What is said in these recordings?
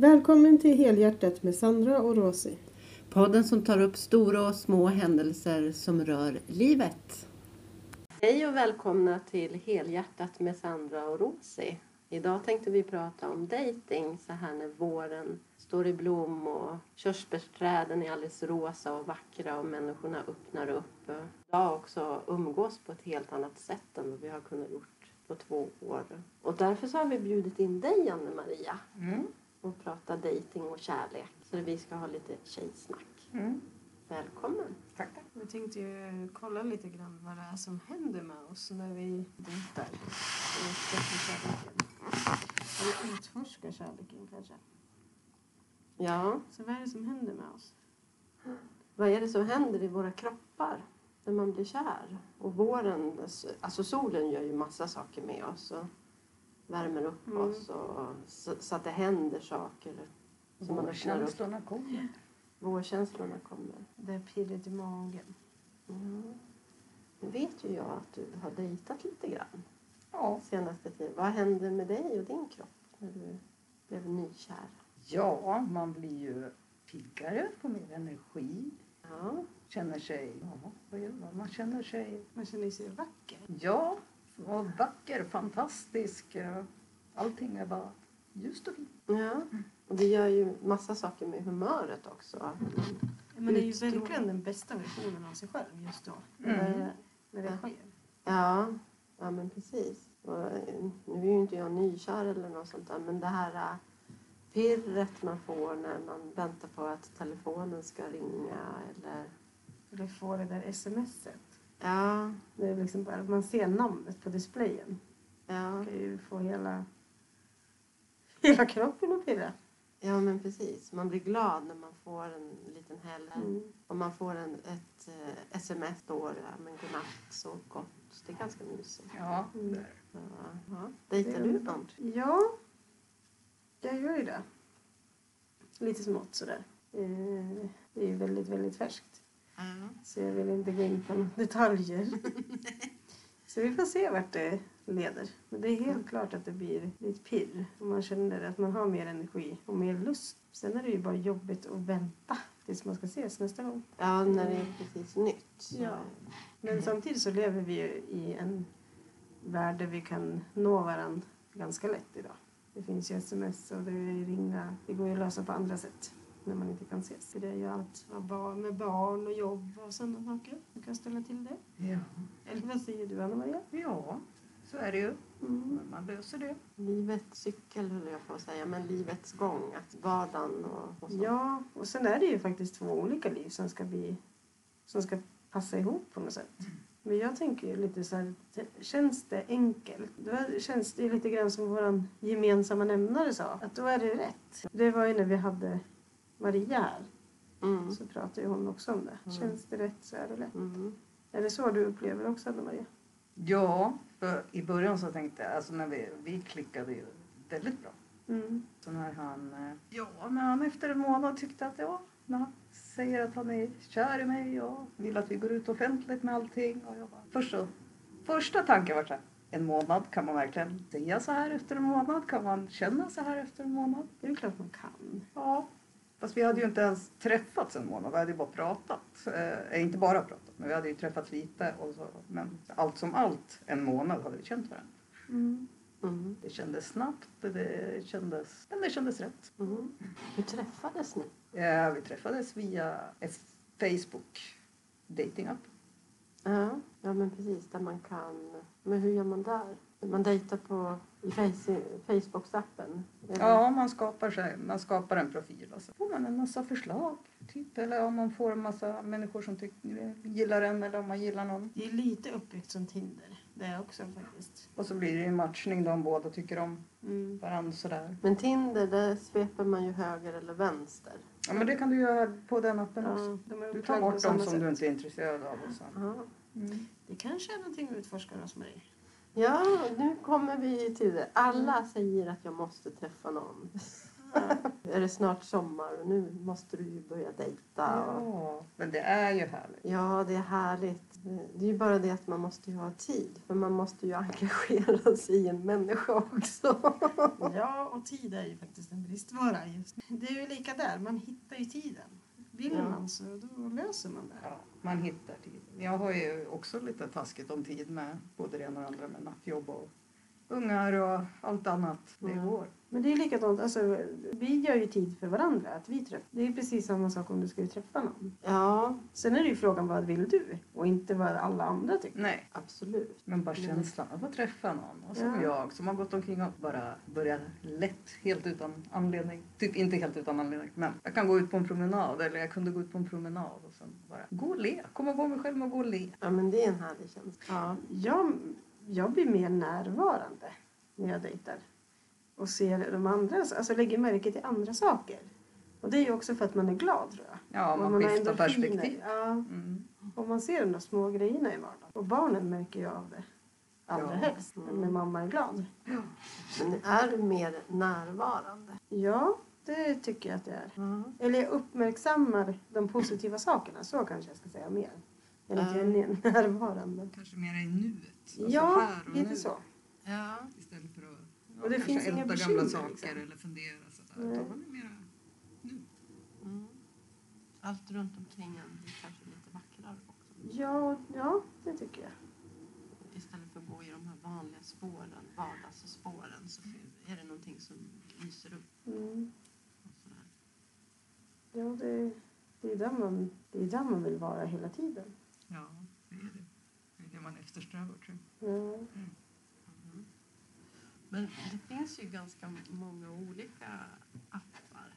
Välkommen till Helhjärtat med Sandra och Rosie. Podden som tar upp stora och små händelser som rör livet. Hej och välkomna till Helhjärtat med Sandra och Rosie. Idag tänkte vi prata om dating så här när våren står i blom och körsbärsträden är alldeles rosa och vackra och människorna öppnar upp. Idag också umgås på ett helt annat sätt än vad vi har kunnat gjort på två år. Och därför så har vi bjudit in dig Anne-Maria Mm. Och prata dating och kärlek. Så vi ska ha lite tjejsnack. Mm. Välkommen! Tack, tack. Vi tänkte ju kolla lite grann vad det är som händer med oss när vi dejtar. Och upptäcker kärleken. Eller utforskar kärleken kanske. Ja, Så vad är det som händer med oss? vad är det som händer i våra kroppar när man blir kär? Och våren, alltså solen gör ju massa saker med oss och värmer upp Mm. oss och så, så att det händer saker. Vårkänslorna kommer. Vårkänslorna kommer. Det är pirret i magen. Mm. Nu vet ju jag att du har dejtat lite grann Ja. senaste tiden. Vad hände med dig och din kropp när du blev nykär? ja, man blir ju piggare, får mer energi. Ja, Känner sig, ja, vad gör man? Man känner sig, Man känner sig vacker. ja, och vacker, fantastisk. eh, Allting är bara ljust och fint. ja. Och det gör ju massa saker med humöret också. Man är ju verkligen den bästa versionen av sig själv just då. Mm. När, när det sker. Ja, ja men precis. Och, eh, nu är ju inte jag nykär eller något sånt där men det här eh, pirret man får när man väntar på att telefonen ska ringa eller Eller få det där smset. Ja, Det är liksom bara att man ser namnet på displayen. ja, Man kan ju få hela, hela kroppen att pirra. ja men precis. Man blir glad när man får en liten hälle Mm. och man får en, ett eh, sms då, ja, men godnatt, så gott. Det är ganska mysigt. Ja, Mm. där. Ja, ja. Dejtar du någon? Ja, jag gör ju det. Lite smått sådär. Eh, Det är ju väldigt, väldigt färskt. Så jag vill inte gå in på några detaljer. Så vi får se vart det leder. Men det är helt klart att det blir lite pirr. Och man känner att man har mer energi och mer lust. Sen är det ju bara jobbigt att vänta tills man ska ses nästa gång. Ja, när det är precis nytt. Ja. Men samtidigt så lever vi ju i en värld där vi kan nå varandra ganska lätt idag. Det finns ju sms och det är ringa. Det går ju att lösa på andra sätt när man inte kan ses. För det är ju allt med barn, och jobb och sådana saker. Du kan ställa till det. Ja. Eller vad säger du Anna-Maria? ja, så är det ju. Mm. Men man löser det. Livets cykel höll jag på att säga, men livets gång. Att vardagen och, och så. Ja, och sen är det ju faktiskt två olika liv som ska bli som ska passa ihop på något sätt. Men jag tänker ju lite så här, känns det enkelt? Då känns det ju lite grann som vår gemensamma nämnare sa, att då är det rätt. Det var ju när vi hade Maria här, Mm. så pratade ju hon också om det. Mm. Känns det rätt så är det lätt. Mm. Är det så du upplever också, Anna-Maria? Ja, för i början så tänkte jag, alltså när vi, vi klickade ju väldigt bra. Mm. Så när han, eh, ja, när han efter en månad tyckte att ja, när han säger att han är kär i mig och vill att vi går ut offentligt med allting. Och jag bara, först så, första tanken var så här, en månad, kan man verkligen säga så här efter en månad? Kan man känna så här efter en månad? Det är klart man kan. Ja. Fast vi hade ju inte ens träffats en månad, vi hade ju bara pratat. Eh, inte bara pratat, men vi hade ju träffats lite. Och så, men allt som allt, en månad hade vi känt varandra. Mm. Mm. Det kändes snabbt, det kändes, men det kändes rätt. Mm. Hur träffades ni? Ja, vi träffades via Facebook datingapp. Ja, ja men precis. Där man kan... Men hur gör man där? Man dejtar på i face, Facebook-appen? Ja, man skapar, sig, man skapar en profil och så får man en massa förslag. Typ. Eller om man får en massa människor som tyck, gillar en eller om man gillar någon. Det är lite uppbyggt som Tinder. Det är också faktiskt. Och så blir det en matchning då om båda tycker om Mm. varandra sådär. Men Tinder, där sveper man ju höger eller vänster. Ja, men det kan du göra på den appen också. Ja, de är Du tar bort dem som sätt. du inte är intresserad av. Och så. Mm. Det kanske är någonting att utforska hos Marie. Ja, nu kommer vi till det. Alla säger att jag måste träffa någon. Är det snart sommar och nu måste du ju börja dejta. Och... Ja, men det är ju härligt. Ja, det är härligt. Det är ju bara det att man måste ju ha tid. För man måste ju engagera sig i en människa också. Ja, och tid är ju faktiskt en bristvara. Just. Det är ju lika där, man hittar ju tiden. Vill Ja. man så då löser man det. Ja, man hittar tiden. Jag har ju också lite taskigt om tid med både det ena och det andra med nattjobb och ungar och allt annat. Det Mm. går. Men det är likadant, alltså, vi gör ju tid för varandra. Att vi träff- det är precis samma sak om du ska träffa någon. Ja, Sen är det ju frågan vad vill du? Och inte vad alla andra tycker. Nej, absolut. men bara känslan av att träffa någon. Och som Ja. jag som har gått omkring och bara börjat lätt, helt utan anledning. Typ inte helt utan anledning, men jag kan gå ut på en promenad eller jag kunde gå ut på en promenad och sen bara gå och le. Komma på mig själv att gå och le. Ja, men det är en härlig känsla. Ja. Jag, jag blir mer närvarande när jag dejtar. Och ser de andra, alltså lägger märke till andra saker. Och det är ju också för att man är glad tror jag. Ja, Och man har skiftar perspektiv. Ja, Mm. och man ser de där små grejerna i vardagen. Och barnen märker ju av det. Allra Ja. helst. Mm. När mamma är glad. Men är du mer närvarande? Ja, det tycker jag att jag är. Ja. Eller jag uppmärksammar de positiva sakerna. Så kanske jag ska säga mer. Än att Ja. jag är närvarande. Kanske mer i nuet. Alltså ja, här och lite nu. så. Ja. Istället för att ja, Och det finns inga bekymmer, gamla saker liksom. eller fundera sådär. Utan man är mera nu. Mm. Allt runt omkring en blir kanske lite vackrare också. Ja, ja, det tycker jag. Istället för att gå i de här vanliga spåren, vardagsspåren, så är det någonting som lyser upp. Mm. Och sådär. Ja, det, det, är där man, det är där man vill vara hela tiden. Ja, det är det. Det man eftersträvar tror jag. Ja. Mm. Men det finns ju ganska många olika appar.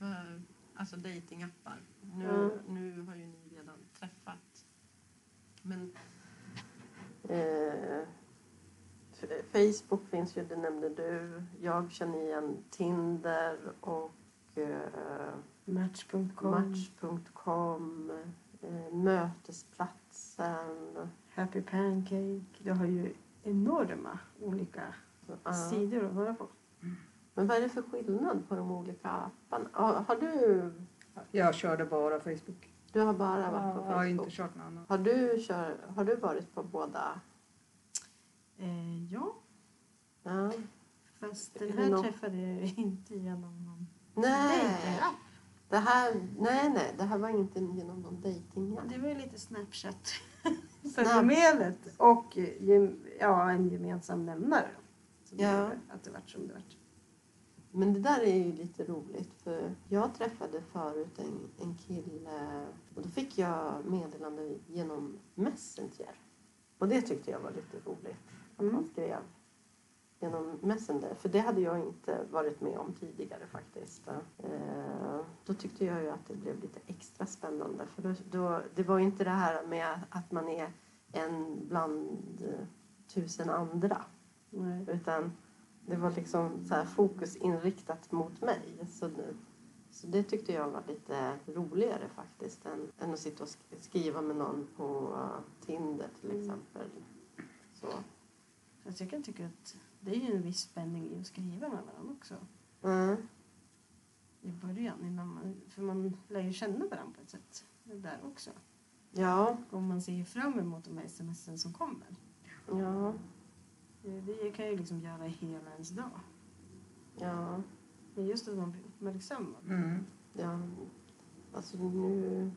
Eh, Alltså datingappar. Nu, Ja. nu har ju ni redan träffat. Men eh, Facebook finns ju, det nämnde du. Jag känner igen Tinder och eh, Match.com, Match.com, Mötesplatsen. Happy Pancake. Du har ju enorma olika Ja. sidor att vara på. Men vad är det för skillnad på de olika apparna? Har, har du, Jag körde bara Facebook. du har bara varit på jag har inte Facebook? kört något annat. Har du, kör, har du varit på båda? Eh, ja, Ja. fast den Är här nå- träffade jag inte genom någon Nej, dejtingapp. Det här, nej, nej, det här var inte genom någon dejting. Det var ju lite Snapchat. Fenomenet och ja, en gemensam nämnare. Som Ja. att det vart som det vart. Men det där är ju lite roligt för jag träffade förut en, en kille och då fick jag meddelande genom Messenger. Och det tyckte jag var lite roligt att Mm. han skrev genom Messenger. För det hade jag inte varit med om tidigare faktiskt. Eh, då tyckte jag ju att det blev lite extra spännande. För då, då, det var ju inte det här med att man är en bland tusen andra. Nej. Utan det var liksom så här fokus inriktat mot mig. Så, så det tyckte jag var lite roligare faktiskt än, än att sitta och sk- skriva med någon på Tinder till Mm. exempel. Så. Fast jag kan tycka att det är ju en viss spänning i att skriva med varandra också. Mm. I början. Innan man, för man lär ju känna varandra på ett sätt. Det där också. Ja, Och man ser ju fram emot de här smsen som kommer. ja, Det, kan ju liksom göra hela ens dag. ja, Men just att man blir uppmärksammad. Mm. ja. Alltså nu...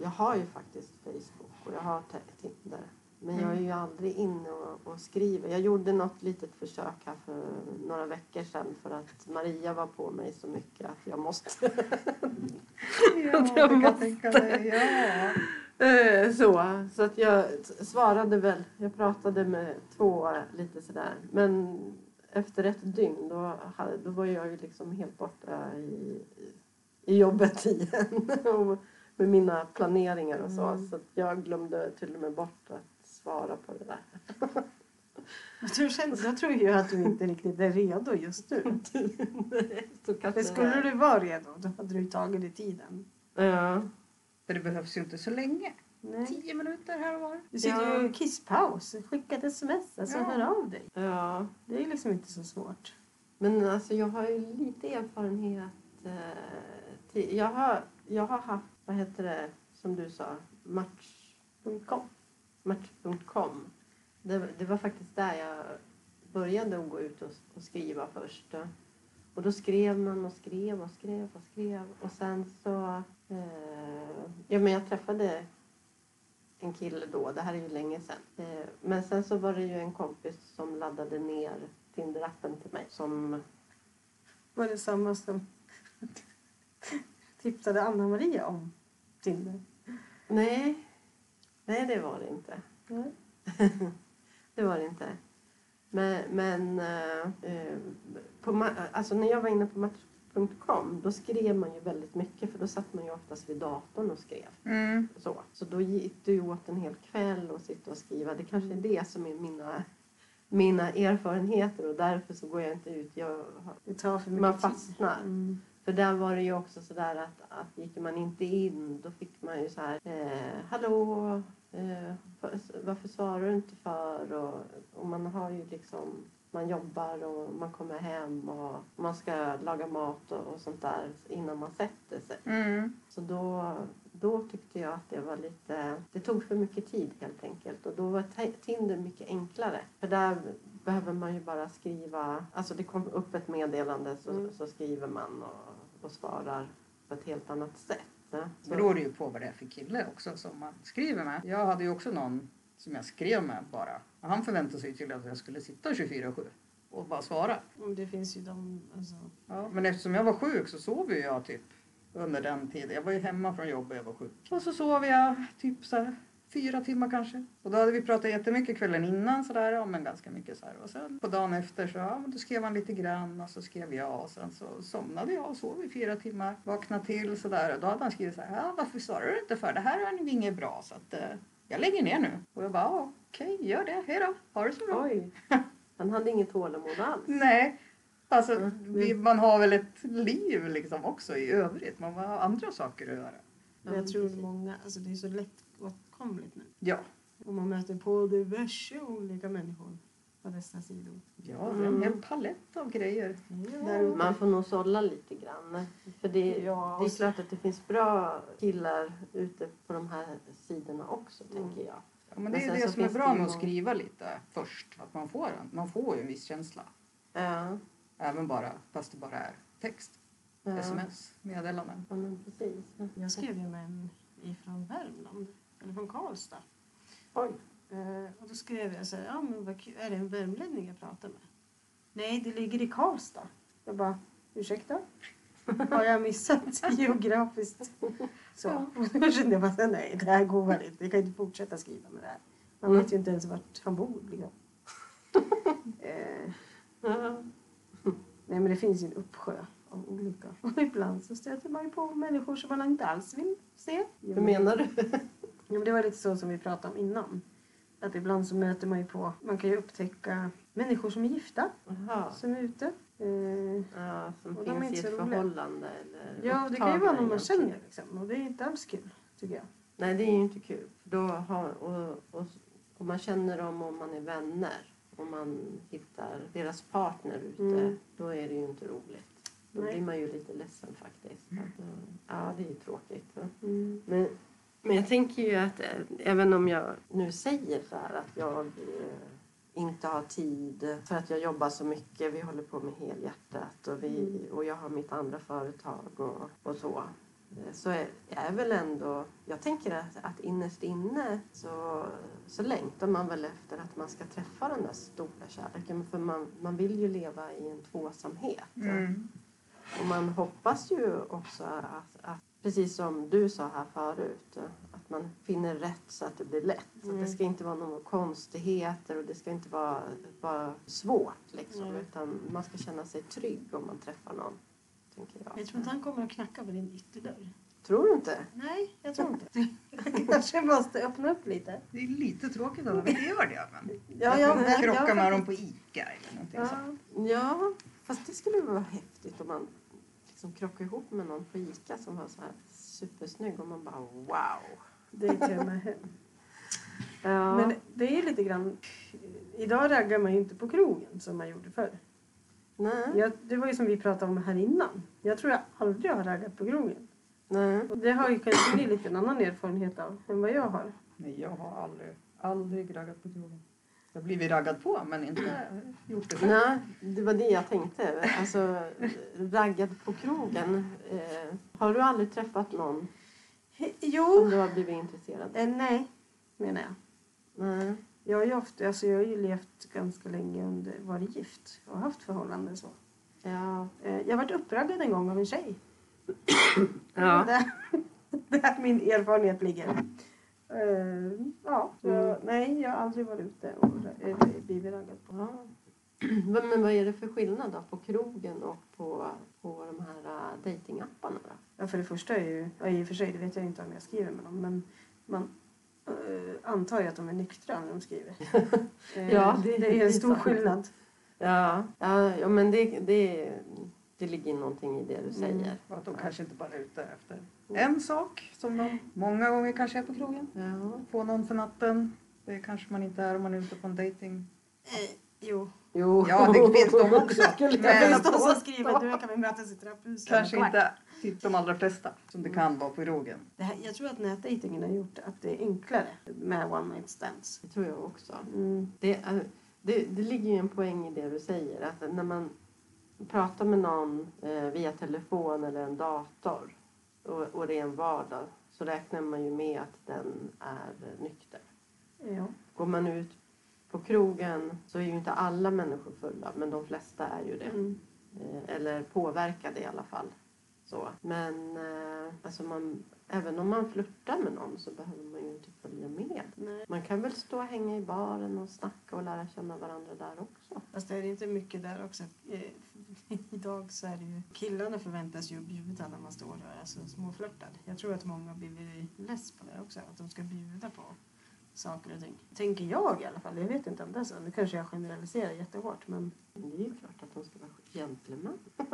Jag har ju faktiskt Facebook och jag har Tinder. Men jag är ju aldrig inne och, och skriver. Jag gjorde något litet försök här för några veckor sedan för att Maria var på mig så mycket att jag måste Ja, jag måste. Ja. Eh, Så, så att jag svarade väl. Jag pratade med två lite sådär. Men efter ett dygn då, då var jag ju liksom helt borta i, i jobbet igen. Med mina planeringar och så. Mm. Så jag glömde till och med bort att svara på det där. Jag tror, känns, jag tror ju att du inte riktigt är redo just nu. För skulle du vara redo då hade du tagit dig tiden. Ja. För det behövs ju inte så länge. Nej. Tio minuter här och var. Du sitter Ja. ju i kisspaus. Skicka ett sms. Alltså Ja. hör av dig. ja. Det är liksom inte så svårt. Men alltså jag har ju lite erfarenhet. Eh, jag, har, jag har haft, vad heter det, som du sa, match.com. Match.com. Det, det var faktiskt där jag började att gå ut och, och skriva först. Och då skrev man och skrev och skrev och skrev. Och sen så... Eh, ja, men jag träffade en kille då. Det här är ju länge sedan. Eh, men sen så var det ju en kompis som laddade ner Tinder-appen till mig. Som... Var det samma som tipsade Anna-Maria om Tinder? Nej. Nej, det var det inte. Nej. det var det inte. Men, men eh, på, ma- alltså när jag var inne på match.com då skrev man ju väldigt mycket för då satt man ju oftast vid datorn och skrev. Mm. Så, så då gick det ju åt en hel kväll att sitta och skriva. Det kanske är det som är mina, mina erfarenheter och därför så går jag inte ut. Jag, Det tar för mycket man fastnar. Mm. För där var det ju också sådär att, att gick man inte in då fick man ju så här eh, Hallå, eh, varför svarar du inte för? Och, och man har ju liksom man jobbar och man kommer hem och man ska laga mat och, och sånt där innan man sätter sig. Mm. Så då, då tyckte jag att det var lite, det tog för mycket tid helt enkelt. Och då var Ti- Tinder mycket enklare. För där behöver man ju bara skriva, alltså det kom upp ett meddelande så, Mm. så skriver man och, och svarar på ett helt annat sätt. Så, beror det ju på vad det är för kille också som man skriver med. Jag hade ju också någon som jag skrev med bara. Han förväntade sig till att jag skulle sitta 24-7 och bara svara. Det finns ju de... Alltså, Ja, men eftersom jag var sjuk så sov ju jag typ under den tiden. Jag var ju hemma från jobbet jag var sjuk. Och så sov jag typ så här fyra timmar kanske. Och då hade vi pratat jättemycket kvällen innan sådär, ja men ganska mycket så här. Och sen på dagen efter så, ja men då skrev han lite grann och så skrev jag och sen så somnade jag och sov i fyra timmar. Vaknade till sådär och då hade han skrivit så här, ja varför svarar du inte för? Det här är inget bra så att eh, jag lägger ner nu. Och jag bara, ja, okej gör det, hejdå, ha det så bra. Oj, han hade inget tålamod alls. Nej. Alltså, Mm. vi, man har väl ett liv liksom också i övrigt. Man har andra saker att göra. men jag tror många... Alltså det är så lättåtkomligt nu. Ja, Och man möter på diverse olika människor på dessa sidor. ja det är en palett av grejer. Där ute. Man får nog sålla lite grann. För det, Ja, det är klart att det finns bra killar ute på de här sidorna också, tänker jag. Ja, men det Men är det som är bra med att skriva lite först. Att man får, en, man får ju en viss känsla. Ja, Även bara, fast det bara är text. ja. Sms, meddelanden. Ja, men precis. Jag skrev ju med en ifrån Värmland, eller från Karlstad. Oj. Eh, och då skrev jag så här, ja men vad kul, är det en värmlänning jag pratar med? Nej, det ligger i Karlstad. Jag bara, ursäkta? Har jag missat geografiskt? Så. Och då kände jag bara, nej det här går väl inte. Jag kan inte fortsätta skriva med det här. Man Mm. vet ju inte ens vart han bor. Liksom. eh, Ja. nej men det finns ju en uppsjö av olika. Och ibland så stöter man ju på människor som man inte alls vill se. Hur menar du? Ja, det var lite så som vi pratade om innan. Att ibland så möter man ju på, man kan ju upptäcka människor som är gifta, Jaha. som är ute. Eh, Ja, som Och de är finns i ett förhållande eller ja, det kan ju vara någon man känner liksom. Och det är inte alls kul, tycker jag. Nej, det är ju inte kul. Då har, och, och, och man känner dem om man är vänner. Om man hittar deras partner ute, Mm. då är det ju inte roligt. Då Nej. blir man ju lite ledsen faktiskt. Att, eh, Ja, det är ju tråkigt. Mm. Men, men jag tänker ju att eh, även om jag nu säger så här att jag eh, inte har tid för att jag jobbar så mycket. Vi håller på med helhjärtat och, vi, och jag har mitt andra företag och, och så. Eh, Så är, är väl ändå... Jag tänker att, att innerst inne så, så längtar man väl efter att man ska träffa den där stora kärleken. För man, man vill ju leva i en tvåsamhet. Mm. Och man hoppas ju också att, att, precis som du sa här förut, att man finner rätt så att det blir lätt. Mm. det ska inte vara några konstigheter och det ska inte vara, vara svårt liksom. Nej. Utan man ska känna sig trygg om man träffar någon. Tänker jag. Jag tror inte han kommer att knacka på din ytterdörr. Tror du inte? Nej, jag tror inte. Jag kanske måste öppna upp lite. Det är lite tråkigt att de inte gör det. Men Ja, ja, man men- krockar ja, med dem på Ica eller någonting Ja, sånt. Ja, fast det skulle vara häftigt om man liksom krockar ihop med någon på Ica som var så här supersnygg och man bara wow. det jag med hem. Ja. Men det är lite grann... Idag raggar man ju inte på krogen som man gjorde förr. Nej. Jag, det var ju som vi pratade om här innan. Jag tror jag aldrig har raggat på krogen. Nej. Och det har ju kanske ni lite en annan erfarenhet av än vad jag har. Nej, jag har aldrig, aldrig raggat på krogen. Jag har blivit raggad på men inte gjort det själv. Nej, det var det jag tänkte. Alltså, raggad på krogen. Eh, har du aldrig träffat någon som Jo. du har blivit intresserad av? Eh, nej, menar jag. Nej. Jag har ju, ofta, alltså jag har ju levt ganska länge under, varit gift och haft förhållanden så. Ja. Eh, jag har varit uppraggad en gång av en tjej. Ja. Där, där min erfarenhet ligger. Eh, ja, så, Mm. nej, jag har aldrig varit ute och blivit raggad på. ja. Men vad är det för skillnad då på krogen och på, på de här uh, datingapparna då? Ja, för det första är ju, ja, i och för sig, det vet jag inte om jag skriver med dem, men man eh, antar ju att de är nyktra när de skriver. Eh, Ja, det- det, är är en stor sant. skillnad. Ja, ja, ja men det, det, det ligger någonting i det du säger. Mm. Och att de kanske inte bara är ute efter en sak som de många gånger kanske är på krogen. Ja. Få någon för natten. Det kanske man inte är om man är ute på en dating. Eh, jo. Jo. Ja, det vet de också. Men- finns de som skriver du kan vi mötas i trapphuset. Kanske inte typ de allra flesta som det kan vara på krogen. Det här, jag tror att nätdejtingen har gjort att det är enklare med one night stands. Det tror jag också. Mm. Det, är- det, det ligger ju en poäng i det du säger. Att när man pratar med någon eh, via telefon eller en dator och, och det är en vardag så räknar man ju med att den är nykter. Ja. Går man ut på krogen så är ju inte alla människor fulla men de flesta är ju det. Mm. Eh, eller påverkade i alla fall. Så. Men eh, alltså man, även om man flörtar med någon så behöver man ju inte följa med. Nej. Man kan väl stå och hänga i baren och snacka och lära känna varandra där också. Fast det är inte mycket där också. Eh, Idag så är det ju... Killarna förväntas ju bjuda när man står och är alltså småflörtad. Jag tror att många blivit less på det också. Att de ska bjuda på saker och ting. Tänker jag i alla fall. Jag vet inte om det är så. Nu kanske jag generaliserar jättehårt. Men det är ju klart att de ska vara gentlemän.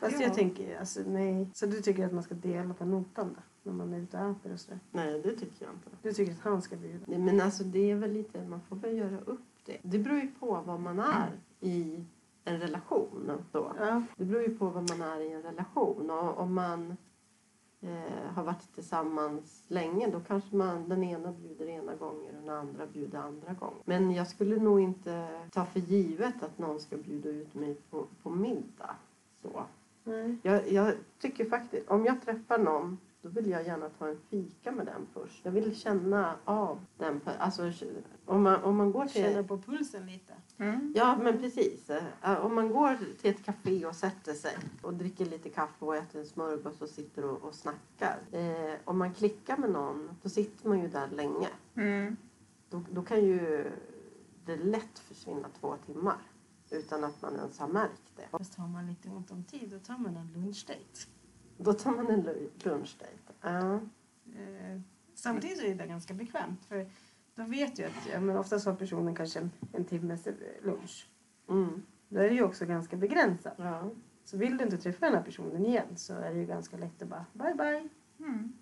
fast Ja. jag tänker alltså nej. Så du tycker att man ska dela på notan då? När man är ute och äter och sådär. Nej, det tycker jag inte. Du tycker att han ska bjuda? Nej, men alltså det är väl lite, man får väl göra upp det. Det beror ju på vad man är i en relation. Då. Ja. Det beror ju på vad man är i en relation. Och om man eh, har varit tillsammans länge då kanske man, den ena bjuder ena gången och den andra bjuder andra gånger. Men jag skulle nog inte ta för givet att någon ska bjuda ut mig på, på middag. Så. Nej. Jag, jag tycker faktiskt, om jag träffar någon då vill jag gärna ta en fika med den först. Jag vill känna av den. Alltså, om, man, om man går till... Känna på pulsen lite. Mm. Ja, men precis. Eh, Om man går till ett café och sätter sig och dricker lite kaffe och äter en smörgås och sitter och, och snackar. Eh, om man klickar med någon, då sitter man ju där länge. Mm. Då, då kan ju det lätt försvinna två timmar utan att man ens har märkt det. Fast har man lite ont om tid då tar man en lunchdate. Då tar man en lu- lunchdate. Ja. Eh, samtidigt är det ganska bekvämt. För då vet jag att ja, men oftast har personen kanske en, en timmes lunch. Mm. Då är det ju också ganska begränsat. Ja. Så vill du inte träffa den här personen igen så är det ju ganska lätt att bara bye bye. Mm.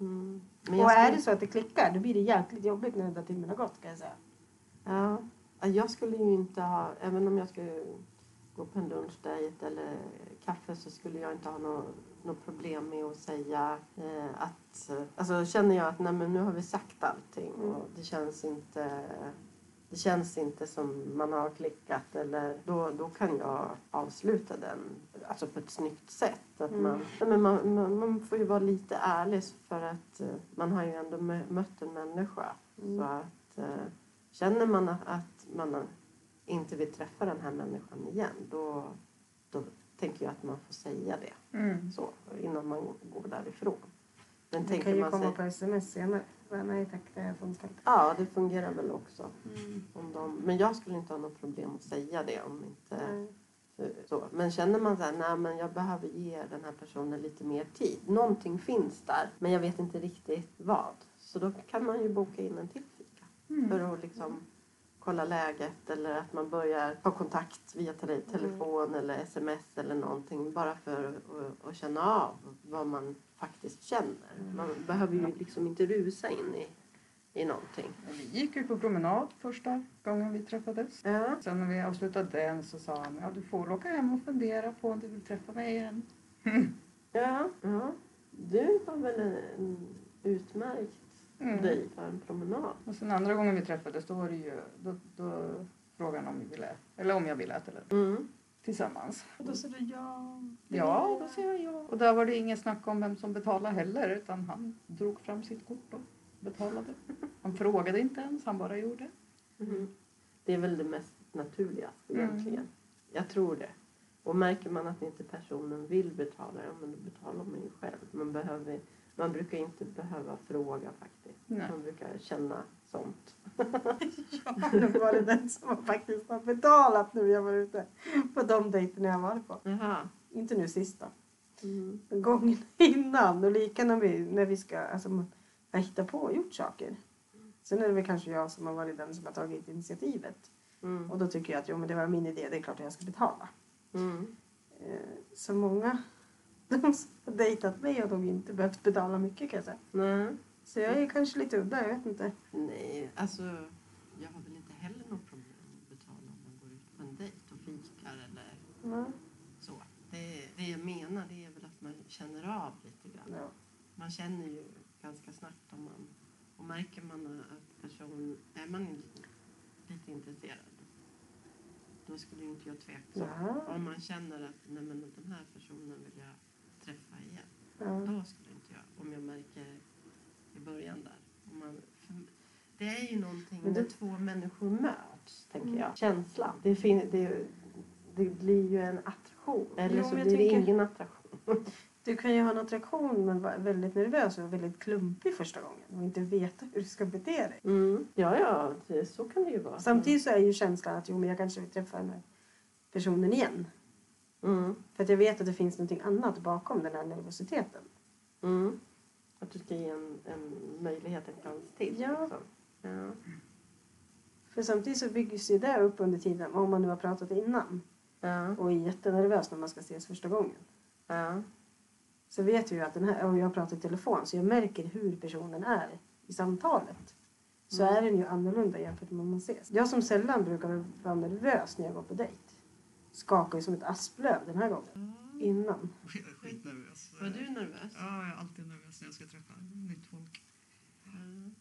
Mm. Men Och jag är skulle- det så att det klickar då blir det jäkligt jobbigt när den där timmen har gått kan jag säga. Ja, Ja, jag skulle ju inte ha, även om jag skulle gå på en lunchdate eller kaffe så skulle jag inte ha något något problem med att säga eh, att, eh, alltså känner jag att nej men nu har vi sagt allting Mm. och det känns inte det känns inte som man har klickat eller då, då kan jag avsluta den alltså på ett snyggt sätt. Att Mm. man, nej, men man, man, man får ju vara lite ärlig för att eh, man har ju ändå mö- mött en människa. Mm. Så att eh, känner man att, att man inte vill träffa den här människan igen då, då tänker jag att man får säga det Mm. så, innan man går därifrån. Men Det tänker kan ju man komma sig, på sms senare. Nej tack, det funkar inte. Ja, det fungerar väl också. Mm. Om de, men jag skulle inte ha något problem att säga det om inte Nej. så. Men känner man så här, nej men jag behöver ge den här personen lite mer tid. Någonting finns där, men jag vet inte riktigt vad. Så då kan man ju boka in en till fika. Mm. För att liksom kolla läget eller att man börjar ha kontakt via tele telefon eller sms eller någonting. Bara för att, känna av vad man faktiskt känner. Man behöver ju liksom inte rusa in i i någonting. Vi gick ju på promenad första gången vi träffades. Ja. Sen när vi avslutade den så sa han, ja du får åka hem och fundera på om du vill träffa mig igen. Ja. ja. Du var väl en, en utmärkt Mm. dig för en promenad? Och sen andra gången vi träffades då var det ju, då, då frågade han om vi ville, eller om jag ville äta lunch Mm. tillsammans. Och då sa du ja. Ja, då säger jag ja. Och där var det ingen snack om vem som betalade heller utan han drog fram sitt kort och betalade. Han frågade inte ens, han bara gjorde. Mm. Det är väl det mest naturligaste Mm. egentligen. Jag tror det. Och märker man att inte personen vill betala, ja men då betalar man ju själv. Man, behöver, man brukar inte behöva fråga faktiskt. Nej. Man brukar känna sånt. Jag har nog varit den som faktiskt har betalat nu jag var ute på de dejterna jag varit på. Jaha. Inte nu sista. Mm. Gången innan och lika när vi, när vi ska, alltså hittat på och gjort saker. Sen är det väl kanske jag som har varit den som har tagit initiativet. Mm. Och då tycker jag att jo, men det var min idé, det är klart att jag ska betala. Mm. Eh, Så många, de som har dejtat mig har nog inte behövt betala mycket kan jag säga. Nej. Så jag är kanske lite udda, jag vet inte. Nej, alltså jag har väl inte heller något problem att betala om man går ut på en dejt och fikar eller Ja. så. Det, det jag menar det är väl att man känner av lite grann. Ja. Man känner ju ganska snabbt om man... Och märker man att person... Är man lite intresserad då skulle ju inte jag tveka. Ja. Om man känner att nej men den här personen vill jag träffa igen. Ja. Då skulle inte jag, om jag märker i början där. Man, det är ju någonting Men när två människor möts, tänker Mm. jag. Känslan. Det, fin, det, det blir ju en attraktion. Eller Jo, så blir det tänker- ingen attraktion. Du kan ju ha en attraktion men vara väldigt nervös och väldigt klumpig första gången och inte veta hur du ska bete dig. Mm. Ja, ja, så kan det ju vara. Samtidigt så är ju känslan att jo, men jag kanske vill träffa den här personen igen. Mm. För att jag vet att det finns någonting annat bakom den här nervositeten. Mm. Att du ska ge en, en möjlighet, en chans till. Ja. Liksom. Ja. För samtidigt så byggs ju det upp under tiden om man nu har pratat innan Ja. och är jättenervös när man ska ses första gången. Ja. Så vet jag ju att den här, och jag pratar i telefon så jag märker hur personen är i samtalet. Så Mm. är den ju annorlunda jämfört med om man ses. Jag som sällan brukar vara nervös när jag går på dejt. Skakar ju som ett asplöv den här gången. Innan. Jag är skitnervös. Var du nervös? Ja, jag är alltid nervös när jag ska träffa nytt folk. Mm.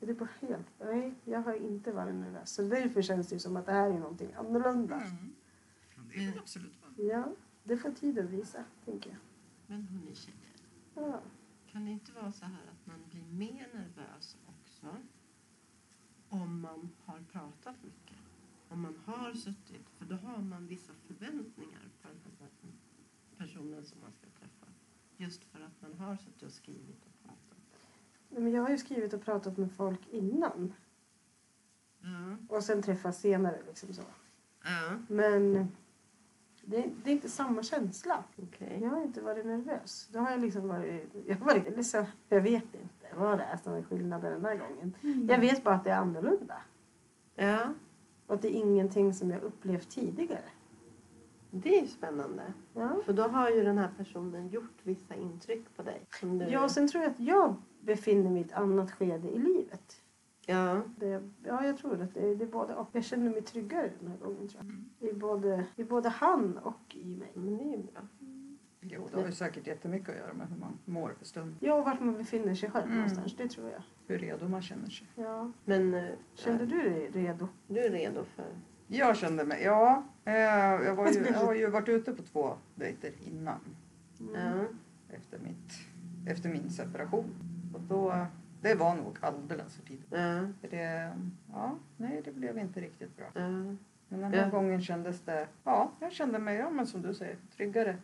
Är det på helt? Nej, jag har inte varit nervös. Så därför känns det ju som att det här är någonting annorlunda. Mm. Men det är väl absolut vara. Ja, det får tiden visa, tänker jag. Men hörni tjejer, Ja. kan det inte vara så här att man blir mer nervös också om man har pratat mycket? Om man har suttit, för då har man vissa förväntningar på den här personen som man ska träffa. Just för att man har suttit och skrivit och pratat. Men jag har ju skrivit och pratat med folk innan. Ja. Och sen träffas senare liksom så. Ja. Men det, det är inte samma känsla. Okej. Jag har inte varit nervös. Då har jag liksom varit... Jag, har varit liksom, jag vet inte vad det är som är skillnaden den här gången. Jag vet bara att det är annorlunda. Ja. Och att det är ingenting som jag upplevt tidigare. Det är ju spännande. Ja. För då har ju den här personen gjort vissa intryck på dig. Som du... Ja, och sen tror jag att jag befinner mig i ett annat skede i livet. ja. Det, ja, jag tror att det, det är både och. Jag känner mig tryggare den här gången tror jag. I både, I både han och i mig. Men det är ju bra. Jo, det har ju säkert jättemycket att göra med hur man mår för stunden. Ja, och vart man befinner sig själv Mm. någonstans. Det tror jag. Hur redo man känner sig. Ja. Men eh, Kände du dig redo? du är redo för... Jag kände mig, ja. eh, Jag, var ju, jag har ju varit ute på två dejter innan. Mm. Efter, mitt, efter min separation. Och då, det var nog alldeles för tidigt. Ja. För det, ja, nej, det blev inte riktigt bra. Ja. Men den här Ja. gången kändes det, ja, jag kände mig, ja, men som du säger, tryggare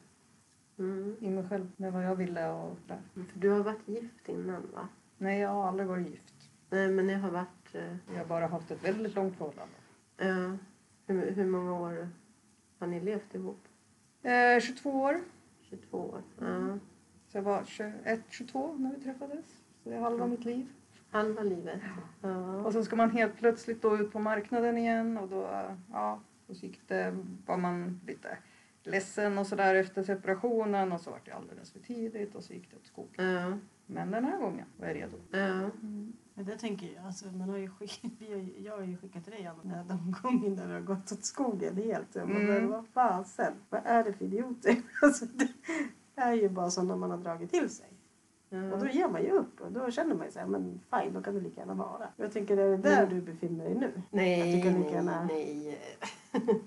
Mm. i mig själv med vad jag ville och där. För du har varit gift innan va? Nej, jag har aldrig varit gift. Nej men jag har varit... eh, Jag har bara haft ett väldigt långt förhållande. Ja. hur, hur många år har ni levt ihop? Eh, 22 år. 22 år? Ja. Så jag var 21, 22 när vi träffades. Så det är halva mitt liv. Halva livet? Ja. Och sen ska man helt plötsligt då ut på marknaden igen och då, ja, så gick det, var man lite ledsen och sådär efter separationen och så var det alldeles för tidigt och så gick det åt skogen. Ja. Men den här gången var jag redo. Ja. Men det tänker jag, alltså, man har ju skickat, vi har, ju- jag har ju skickat till dig Anna, de gånger när det har gått åt skogen helt. Jag bara, Mm. men vad fasen, vad är det för idioter? Alltså, det är ju bara sådana man har dragit till sig. Och då ger man ju upp och då känner man ju så här, men fine, då kan det lika gärna vara. Jag tänker, är det där Mm. du befinner dig nu? Nej, nej, nej.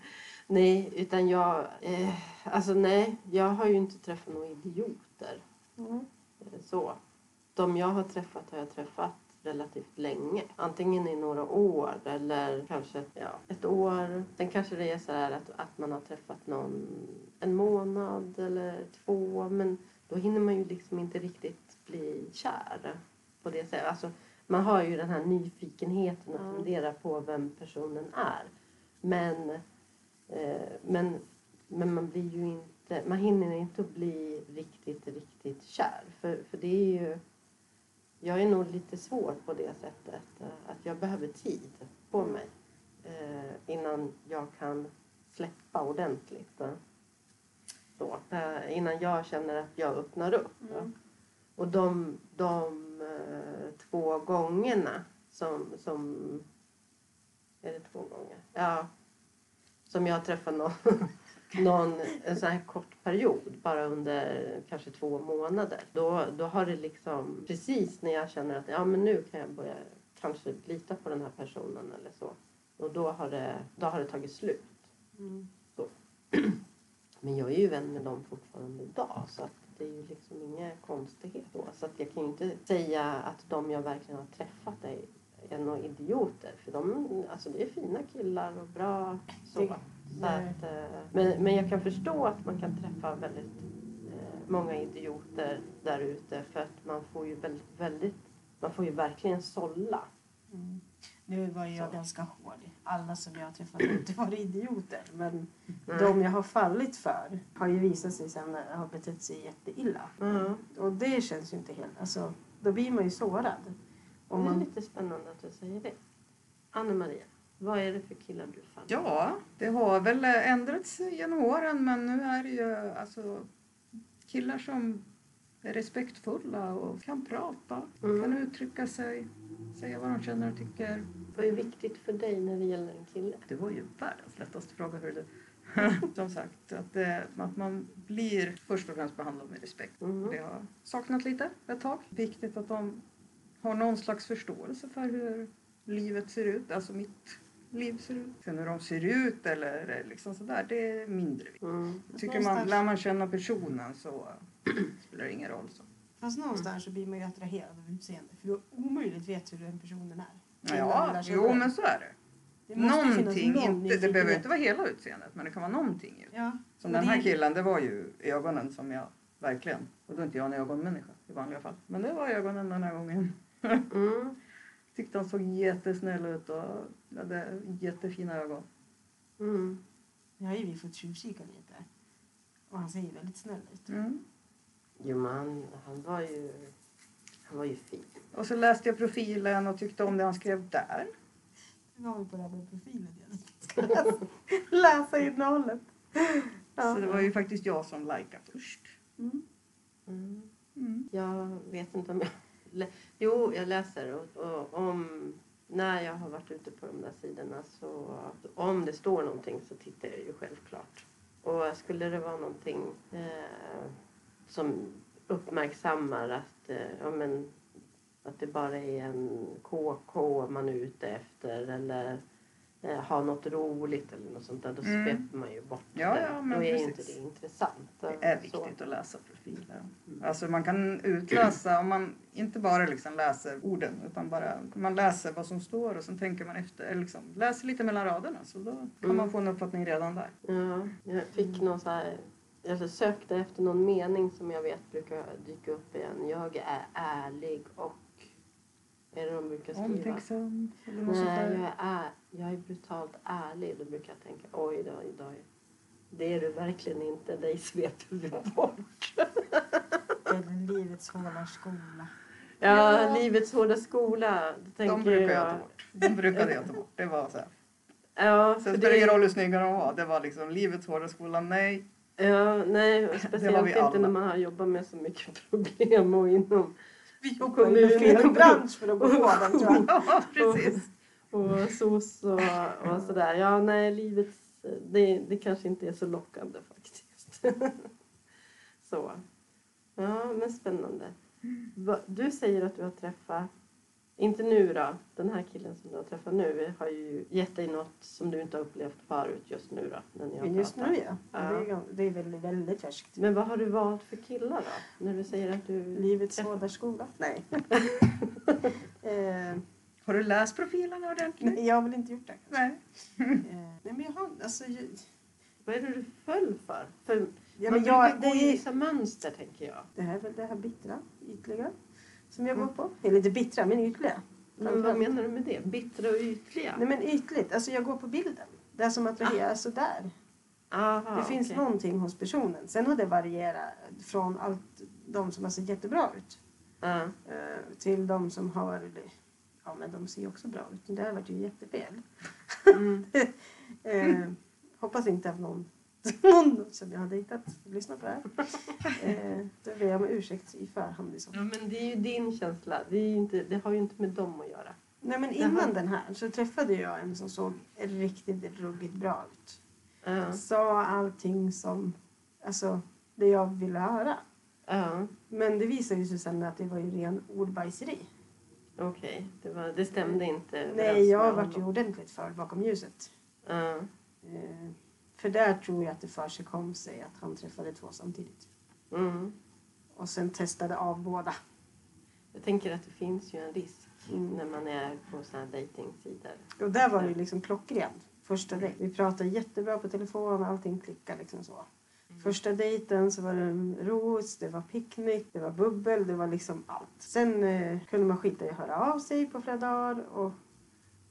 nej, utan jag... Eh, alltså nej, jag har ju inte träffat några idioter. Mm. Eh, Så. De jag har träffat har jag träffat relativt länge. Antingen i några år eller kanske ja, ett år. Sen kanske det är så här att, att man har träffat någon en månad eller två. Men då hinner man ju liksom inte riktigt bli kär på det sättet. Alltså, man har ju den här nyfikenheten att fundera på vem personen är. Men, men, men man blir ju inte, man hinner inte att bli riktigt, riktigt kär. För, för det är ju, jag är nog lite svår på det sättet. eh, Att jag behöver tid på mig. Eh, innan jag kan släppa ordentligt. eh. Så, eh, innan jag känner att jag öppnar upp. Mm. Och de, de eh, två gångerna som, som... Är det två gånger? Ja. Som jag träffade någon, någon en sån här kort period, bara under kanske två månader. Då, då har det liksom, precis när jag känner att ja, men nu kan jag börja kanske lita på den här personen eller så. Och då har det, då har det tagit slut. Mm. Men jag är ju vän med dem fortfarande idag så att det är ju liksom inga konstigheter då. Så att jag kan ju inte säga att de jag verkligen har träffat är, är några idioter. För de, alltså det är fina killar och bra så. Det- så att, eh, men, men jag kan förstå att man kan träffa väldigt eh, många idioter där ute för att man får ju väldigt, väldigt man får ju verkligen sålla. Mm. Nu var jag Så. ganska hård. Alla som jag har träffat har inte varit idioter. Men Nej. de jag har fallit för har ju visat sig sen ha betett sig jätteilla. Mm. Och det känns ju inte helt... Alltså, då blir man ju sårad. Om Det är man, lite spännande att du säger det. Anna-Maria, vad är det för killar du faller Ja, det har väl ändrats genom åren men nu är det ju alltså killar som är respektfulla och kan prata, Mm. kan uttrycka sig, säga vad de känner och tycker. Vad är viktigt för dig när det gäller en kille? Det var ju världens lättaste fråga, hör du. Som sagt, att, det, att man blir först och främst behandlad med respekt. Mm. Det har jag saknat lite ett tag. Viktigt att de har någon slags förståelse för hur livet ser ut, alltså mitt liv ser ut. Sen hur de ser ut eller liksom sådär, det är mindre viktigt. Mm. Tycker man, lär man känna personen så spelar det ingen roll. Så. fast någonstans så blir man ju attraherad av utseende. För du omöjligt vet hur den personen är. Ja, jo men så är det. Det Någonting, någon inte, det behöver inte vara hela utseendet men det kan vara någonting. Ju. Ja, Som men den här killen, det var ju ögonen som jag verkligen, och då är inte jag en ögonmänniska i vanliga fall. Men det var ögonen den här gången. Mm. Tyckte han såg jättesnäll ut och hade jättefina ögon. Mm. Nu har ju vi fått tjuvkika lite. Och han ser ju väldigt snäll ut. Mm. Jo, men han, han var ju... Han var ju fin. Och så läste jag profilen och tyckte om det han skrev där. Nu var vi på det här med profilen igen. Läsa, läsa innehållet. Så det var ju faktiskt jag som likade först. Mm. Mm. Mm. Jag vet inte om jag... Jo, jag läser. Och, och om, när jag har varit ute på de där sidorna så... Om det står någonting så tittar jag ju självklart. Och skulle det vara någonting eh, som uppmärksammar att, eh, ja, men, att det bara är en KK man är ute efter eller eh, har något roligt eller något sånt där, då Mm. sveper man ju bort Ja, det. ja, men då är precis. inte det intressant. Det är Så. viktigt att läsa profiler. Alltså man kan utläsa, om man inte bara liksom läser orden utan bara man läser vad som står och sen tänker man efter, eller liksom läser lite mellan raderna så då kan Mm. man få en uppfattning redan där. Ja, jag fick någon så här... Jag sökte efter någon mening som jag vet brukar dyka upp igen. Jag är ärlig och... Är det de brukar skriva? Omtänksam eller något sånt Nej, jag är, är, jag är brutalt ärlig. Då brukar jag tänka, oj då, oj då. Det är du verkligen inte. Dig sveper vi bort. Eller livets hårda skola. Ja, Ja. livets hårda skola. Det De brukar jag jag. ta bort. De brukade jag ta bort. Det var så här. Ja, Sen spelar det ingen roll hur snygga de var. Det var liksom livets hårda skola. Nej. ja, nej, speciellt inte alla. när man har jobbat med så mycket problem och inom Vi jobbar i fel bransch för att gå på den tror jag. Ja, precis. och SOS och, och sådär. Ja, nej, livet det, det kanske inte är så lockande faktiskt. så. Ja, men spännande. Va- Du säger att du har träffat, inte nu då, den här killen som du har träffat nu har ju gett dig något som du inte har upplevt förut just nu då. När ni har Men just pratat. nu ja. Ja. Det är, gan- det är väldigt, väldigt färskt. Men vad har du valt för killar då? När du säger att du... Livets sådarskola? Nej. eh, Har du läst profilerna ordentligt? nej, jag har väl inte gjort det. Nej. Eh, nej men jag har, alltså, jag, Vad är det du föll för? För ja, man men jag, brukar gå det, i är, vissa mönster tänker jag. det här är väl det här bittra, ytliga som jag går på. Eller inte bittra, men ytliga. Men vad menar du med det? Bittra och ytliga? Nej men ytligt, alltså jag går på bilden. Det som attraherar sådär. Aha, Det finns okej. någonting hos personen. Sen har det varierat från allt de som har sett jättebra ut eh, till de som har, ja men de ser också bra ut. Det här vart ju jättefel. Mm. Eh, hoppas inte att någon, någon som jag har dejtat lyssnar på det här. Eh, då ber jag om ursäkt i förhand fall. Ja, men det är ju din känsla. Det, är inte, det har ju inte med dem att göra. Nej men innan den här så träffade jag en som såg riktigt ruggigt bra ut. Ja. Sa allting som, alltså det jag ville höra. Ja, Men det visade ju sig sen att det var ju ren ordbajseri. okej. Det, var- det stämde inte Nej, jag vart ju ordentligt förd bakom ljuset. Ja. För där tror jag att det för sig kom sig att han träffade två samtidigt. Mm. Och sen testade av båda. Jag tänker att det finns ju en risk Mm. när man är på här dejtingsidor. Och där var det ju liksom klockrent. Första dejt. Vi pratade jättebra på telefon, allting klickade liksom så. Första dejten så var det en ros, det var picknick, det var bubbel, det var liksom allt. Sen eh, kunde man skita i att höra av sig på flera dagar och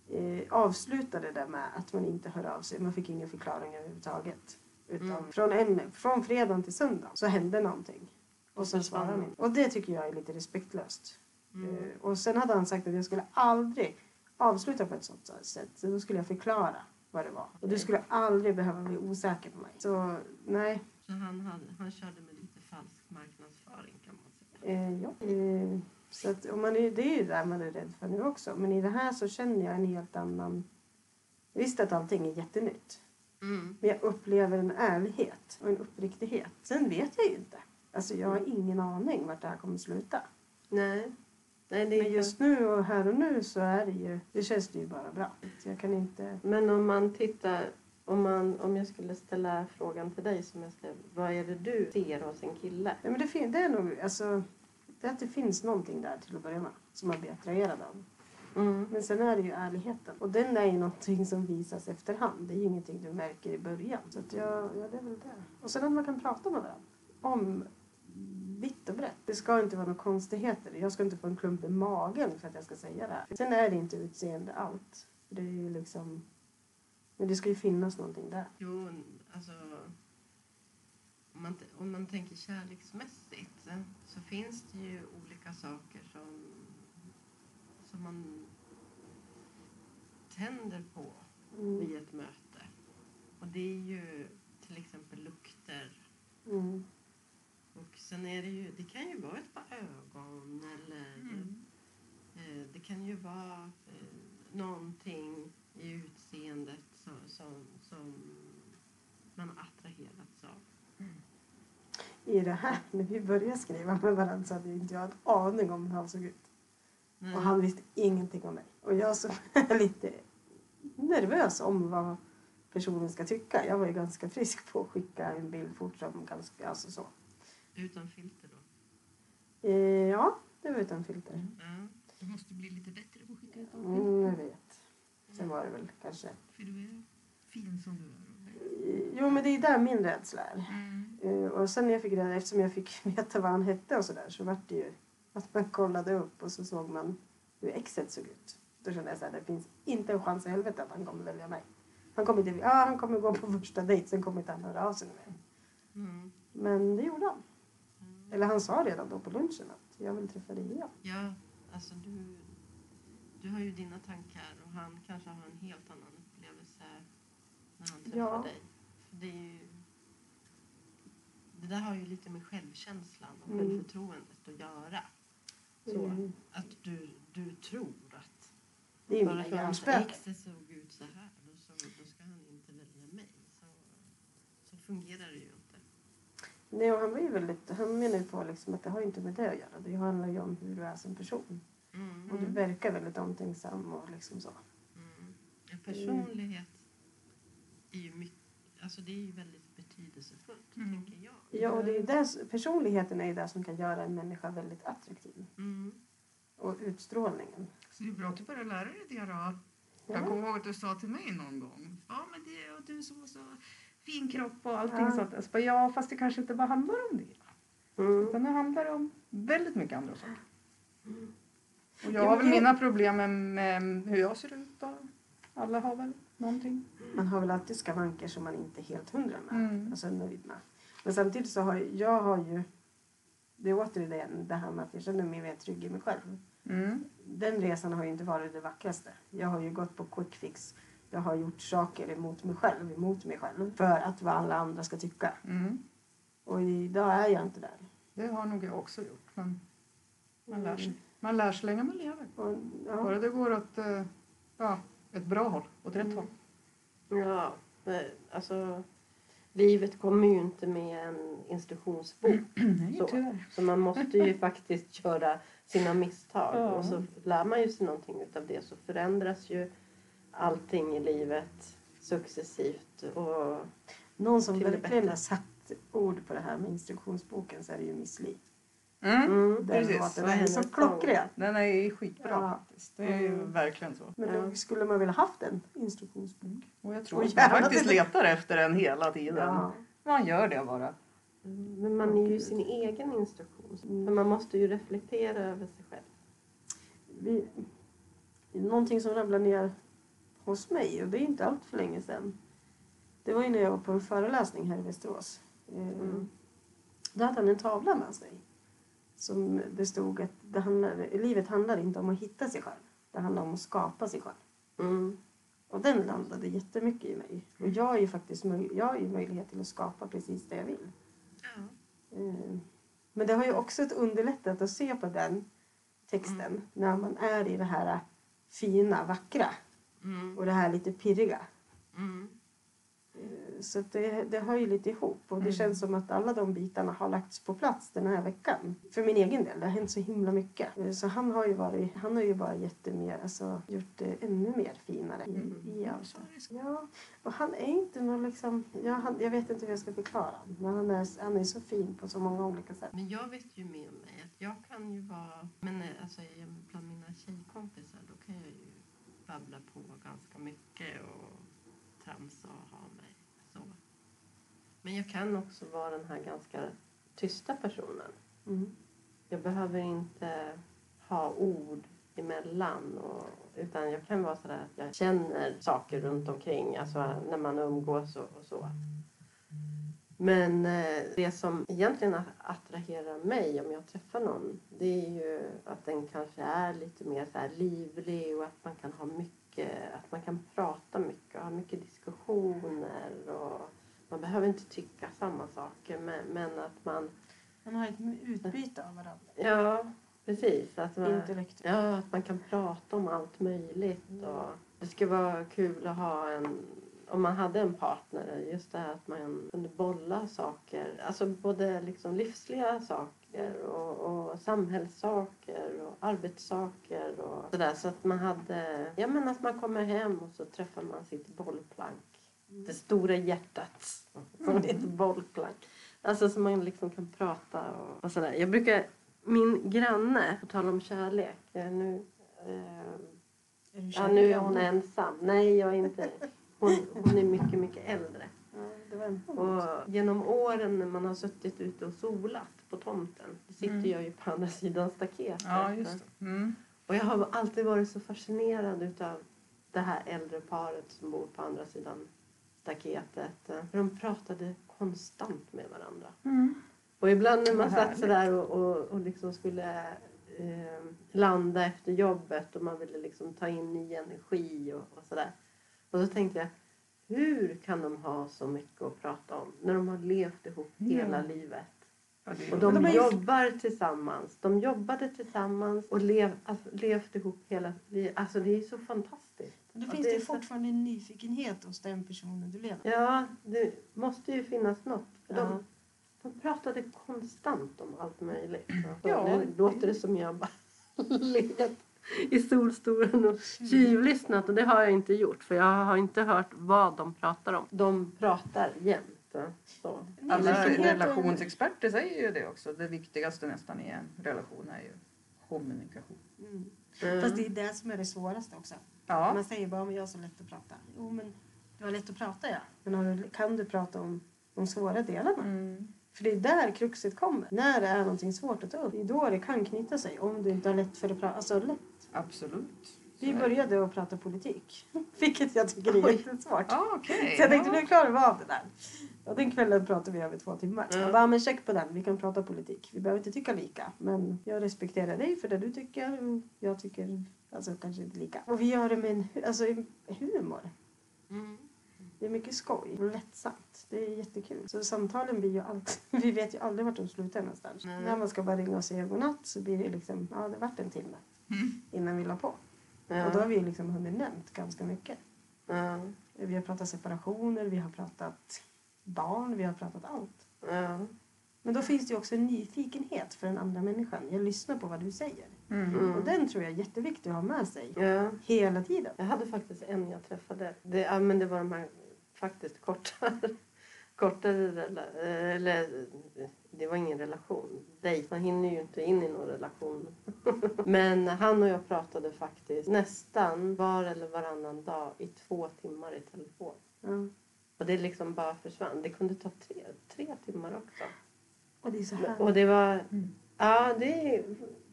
eh, avslutade det med att man inte hör av sig. Man fick ingen förklaring överhuvudtaget. Utan Mm. från, en, från fredagen till söndag så hände någonting. Och sen svarade han inte. Och det tycker jag är lite respektlöst. Mm. Eh, Och sen hade han sagt att jag skulle aldrig avsluta på ett sånt sätt. Så då skulle jag förklara vad det var. Och du skulle aldrig behöva bli osäker på mig. Så nej, Så han, hade, han körde med lite falsk marknadsföring kan man säga. eh, ja. Eh, så att, och man är, det är ju där man är rädd för nu också. Men i det här så känner jag en helt annan... Visst att allting är jättenytt. Mm. Men jag upplever en ärlighet och en uppriktighet. Sen vet jag ju inte. Alltså jag har ingen aning vart det här kommer sluta. Nej. Nej, det är Men just nu och här och nu så är det ju, det känns det ju bara bra. Jag kan inte, Men om man tittar, om, man, om jag skulle ställa frågan till dig som jag skrev, vad är det du ser hos en kille? nej men det, fin- det är nog, alltså, det är att det finns någonting där till att börja med som man blir attraherad av. Mm. Men sen är det ju ärligheten. Och den är ju någonting som visas efterhand. Det är ju ingenting du märker i början. Så att jag, ja det är väl det. Och sen att man kan prata med varandra. Om vitt och brett. Det ska inte vara några konstigheter. Jag ska inte få en klump i magen för att jag ska säga det här. Sen är det inte utseende allt. Det är ju liksom... Men det ska ju finnas någonting där. Jo, alltså... Om man, om man tänker kärleksmässigt eh, så finns det ju olika saker som, som man tänder på Mm. vid ett möte. Och det är ju till exempel lukter. Mm. Och sen är det ju, det kan ju vara ett par ögon eller Mm. eh, det kan ju vara eh, någonting i utseendet som, som, som man av. I det här, när vi började skriva med varandra så hade inte jag en aning om hur han såg ut. Nej. Och han visste ingenting om mig. Och jag som är lite nervös om vad personen ska tycka. Jag var ju ganska frisk på att skicka en bild fort som ganska, alltså så. Utan filter då? Eh, ja, det var utan filter. Ja. Du måste bli lite bättre på att skicka ut dem. Mm, jag vet. Sen var det väl kanske... För du är fin som du är. Jo, men det är där min rädsla är. Mm. Eh, och sen när jag fick reda, eftersom jag fick veta vad han hette och sådär så vart det ju att man kollade upp och så såg man hur exet såg ut. Då kände jag så här, det finns inte en chans i helvete att han kommer välja mig. Han kommer, inte, ja, han kommer gå på första dejt, sen kommer inte han höra av sig mer. Mm. Men det gjorde han. Eller han sa redan då på lunchen att jag vill träffa dig igen. Ja, alltså du, du har ju dina tankar och han kanske har en helt annan när han träffar Ja. dig. Det, ju, det där har ju lite med självkänslan och Mm. självförtroendet att göra. Så. Mm. Att du, du tror att Det bara mina för att hjärnspöken. exet såg ut så här då, så, då ska han inte välja mig. Så, så fungerar det ju inte. Nej, och han, var ju väldigt, han menar ju på liksom att det har inte med det att göra. Det handlar ju om hur du är som person. Mm. Och du verkar väldigt omtänksam och liksom så. Mm. En personlighet är ju mycket, alltså det är ju väldigt betydelsefullt, Mm. tänker jag. Ja, och det är det, personligheten är ju det som kan göra en människa väldigt attraktiv. Mm. Och utstrålningen. Så det är bra att du börjar lära dig det då. Jag Ja. kommer ihåg att du sa till mig någon gång. Ja men det och du som var så fin kropp. Och allting Ja. sånt. där. Så bara, ja, fast det kanske inte bara handlar om det. Mm. Utan det handlar om väldigt mycket andra saker. Och jag Ja, har väl mina problem med, med hur jag ser ut. Och alla har väl någonting. Man har väl alltid skavanker som man inte är helt hundra med. Mm. Alltså nöjd med. Men samtidigt så har jag har ju... Det är återigen det här med att jag känner mig mer trygg i mig själv. Mm. Den resan har ju inte varit det vackraste. Jag har ju gått på quick fix. Jag har gjort saker emot mig själv, emot mig själv. För att vad alla andra ska tycka. Mm. Och idag är jag inte där. Det har nog jag också gjort. Men man Mm. lär sig. Man lär sig länge man lever. Och, ja. Bara det går åt eh, ja, ett bra håll. Åt rätt Mm. håll. Ja, men alltså livet kommer ju inte med en instruktionsbok. Nej, Så. Så man måste ju faktiskt göra sina misstag. Ja. Och så lär man ju sig någonting utav det så förändras ju allting i livet successivt. Och Någon som verkligen har satt ord på det här med instruktionsboken så är det ju Miss Li. Mm. mm, Den Precis. låten Vad är så klockren. Den är skitbra Ja. faktiskt. Det är ju Mm. verkligen så. Men då skulle man vilja haft en instruktionsbok. Och jag tror Och att man faktiskt det. letar efter den hela tiden. Ja. Man gör det bara. men man är ju sin egen instruktion. Men man måste ju reflektera över sig själv. Vi, någonting som ramlar ner hos mig, och det är inte allt för länge sedan. Det var ju när jag var på en föreläsning här i Västerås. Eh, Mm. Då hade han en tavla med sig. Som det stod att det handlar, livet handlar inte om att hitta sig själv. Det handlar om att skapa sig själv. Mm. Och den landade jättemycket i mig. Och jag har ju faktiskt jag har ju möjlighet till att skapa precis det jag vill. Ja. Eh, Men det har ju också ett underlättat att se på den texten när man är i det här fina, vackra Mm. och det här lite pirriga. Mm. Så det, det hör ju lite ihop och det Mm. känns som att alla de bitarna har lagts på plats den här veckan. För min egen del, det har hänt så himla mycket. Så han har ju varit, han har ju bara jättemer, alltså gjort det ännu mer finare i, Mm. i. Ja, och han är inte någon liksom, ja, han, jag vet inte hur jag ska förklara men han är, han är så fin på så många olika sätt. Men jag vet ju med mig att jag kan ju vara... Men eh, alltså, bland mina tjejkompisar då kan jag ju babbla på ganska mycket och tramsa och ha så. Men jag kan också vara den här ganska tysta personen. Mm. Jag behöver inte ha ord emellan. Och, utan jag kan vara sådär att jag känner saker runt omkring. Alltså när man umgås och, och så. Men eh, det som egentligen attraherar mig om jag träffar någon det är ju att den kanske är lite mer så livlig och att man kan ha mycket, att man kan prata mycket och ha mycket diskussioner och man behöver inte tycka samma saker men, men att man, Man har ett utbyte av varandra. ja precis, att man, Intellektuellt. Ja, att man kan prata om allt möjligt. Och det skulle vara kul att ha en, om man hade en partner, just det här att man kunde bolla saker. Alltså både liksom livsliga saker och, och samhällssaker och arbetssaker och sådär. Så att man hade, ja men att man kommer hem och så träffar man sitt bollplank. Det stora hjärtat som är ett bollplank. Alltså så man liksom kan prata och, och sådär. Jag brukar min granne, på tal om kärlek. eh, Nu, eh, Är ja, nu är hon ensam. Nej, jag är inte. Hon, hon är mycket, mycket äldre. Ja, Och genom åren när man har suttit ute och solat på tomten. Då sitter Mm. jag ju på andra sidan staketet. Ja. Mm. Och jag har alltid varit så fascinerad utav det här äldre paret som bor på andra sidan staketet. För de pratade konstant med varandra. Mm. Och ibland när man satt sådär och, och, och liksom skulle eh, landa efter jobbet och man ville liksom ta in ny energi och, och sådär. Och så tänkte jag, hur kan de ha så mycket att prata om när de har levt ihop hela livet? Och de, de jobbar tillsammans. De jobbade tillsammans och lev, alltså, levt ihop hela livet. Alltså det är så fantastiskt. Då Ja, finns det det fortfarande en nyfikenhet hos den personen du lever med. Ja, det måste ju finnas något. För Ja. de, de pratade konstant om allt möjligt. Alltså, Ja. Nu låter det som jag bara legat i solstolen och tjuvlyssnat och det har jag inte gjort för jag har inte hört vad de pratar om. De pratar jämt. Så. Alla relationsexperter säger ju det också. Det viktigaste nästan i en relation är ju kommunikation. Mm. Mm. Fast det är det som är det svåraste också. Ja, Man säger bara men jag har så lätt att prata. Jo men du har lätt att prata ja. Men du, kan du prata om de svåra delarna? mm. För det är där kruxet kommer. När det är någonting svårt att ta upp. Det är då det kan knyta sig. Om du inte har lätt för att prata. Alltså lätt. absolut. Så Vi började att prata politik. Vilket jag tycker är Oj. jättesvårt. Ja, okej. Så jag tänkte ja. nu klarar vi av det där. Och den kvällen pratade vi över två timmar. Mm. Jag bara, men check på den. Vi kan prata politik. Vi behöver inte tycka lika. Men jag respekterar dig för det du tycker. och Jag tycker alltså kanske inte lika. Och vi gör det med en alltså, humor. Mm. Det är mycket skoj och lättsamt. Det är jättekul. Så samtalen blir ju alltid... Vi vet ju aldrig vart de slutar någonstans. Nej. När man ska bara ringa och säga godnatt så blir det liksom... Ja, det vart en timme innan vi la på. Och då har vi liksom hunnit nämnt ganska mycket. Vi har pratat separationer, vi har pratat barn, vi har pratat allt. Men då finns det ju också en nyfikenhet för den andra människan. Jag lyssnar på vad du säger. Mm. Mm. Och den tror jag är jätteviktig att ha med sig Ja. hela tiden. Jag hade faktiskt en jag träffade. Det, ja, men det var de här faktiskt kortare, kortare rela- eller det var ingen relation. Dejt, man hinner ju inte in i någon relation. men han och jag pratade faktiskt nästan var eller varannan dag i två timmar i telefon. Ja. Och det liksom bara försvann. Det kunde ta tre, tre timmar också. Och det är så Men- här. Och det var, Mm. ja det,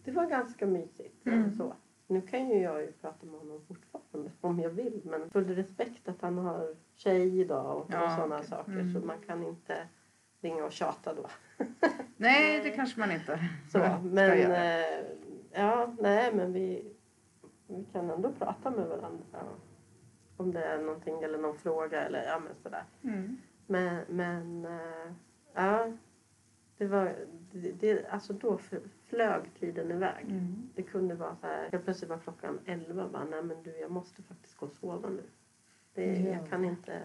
det var ganska mysigt. Mm. Så. Nu kan ju jag ju prata med honom fortfarande om jag vill. Men full respekt att han har tjej idag och, Ja, och sådana okej. saker. Mm. Så man kan inte ringa och tjata då. Nej, det kanske man inte Så, men eh, ja, nej men vi, vi kan ändå prata med varandra. Om det är någonting eller någon fråga eller ja men sådär. Mm. Men, men eh, ja, det var, det, det, alltså då flög tiden iväg. Mm. Det kunde vara så här, helt plötsligt var klockan elva bara, nej men du jag måste faktiskt gå och sova nu. Det, Ja. Jag kan inte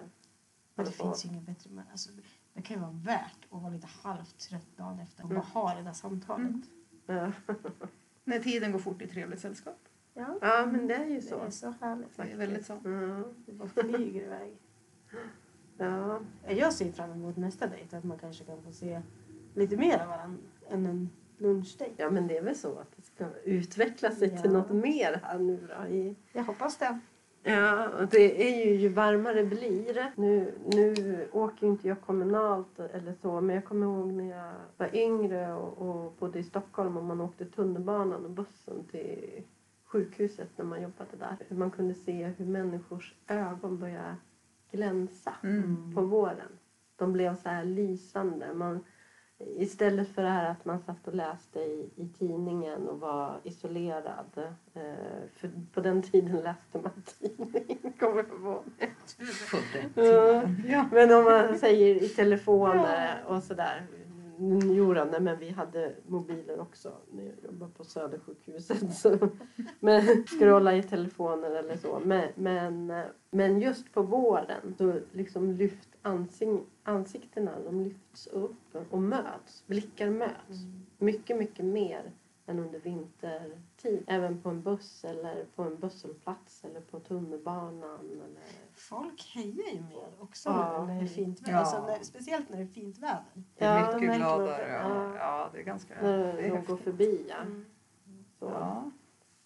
Men det finns ju inget bättre. Men alltså, det kan ju vara värt att vara lite halvt trött dagen efter och Mm. bara ha det där samtalet. Mm. Ja. När tiden går fort i trevligt sällskap. Ja, ja men det är ju det så. är så härligt. Det är väldigt så. Ja. Det bara flyger iväg. Ja. Jag ser fram emot nästa dejt. Att man kanske kan få se lite mer av varandra än en lunchdejt. ja men det är väl så att det ska utveckla sig Ja. till något mer här nu då. I, Jag hoppas det. Ja, och det är ju ju varmare det blir. Nu, nu åker ju inte jag kommunalt eller så, men jag kommer ihåg när jag var yngre och, och bodde i Stockholm och man åkte tunnelbanan och bussen till sjukhuset när man jobbade där. Hur man kunde se hur människors ögon började glänsa Mm. på våren. De blev så här lysande. Man, istället för det här att man satt och läste i, i tidningen och var isolerad. Eh, för på den tiden läste man tidning, kommer jag ihåg. Ja. Men om man säger i telefon eh, och sådär. Jo, då, nej, men vi hade mobiler också när jag jobbade på Södersjukhuset. Så, men scrolla i telefoner eller så. Men, men, eh, men just på våren så liksom lyft ansik, ansiktena de lyfts upp och möts. Blickar möts. Mycket, mycket mer än under vintertid. Även på en buss eller på en busshållplats eller på tunnelbanan. Eller... Folk hejar ju mer också Ja. när det är fint väder. Ja. Alltså, när, speciellt när det är fint väder. Det är Ja, mycket man gladare. det. Ja. Ja. det är ganska När det de går förbi, ja. Mm. Så, Ja.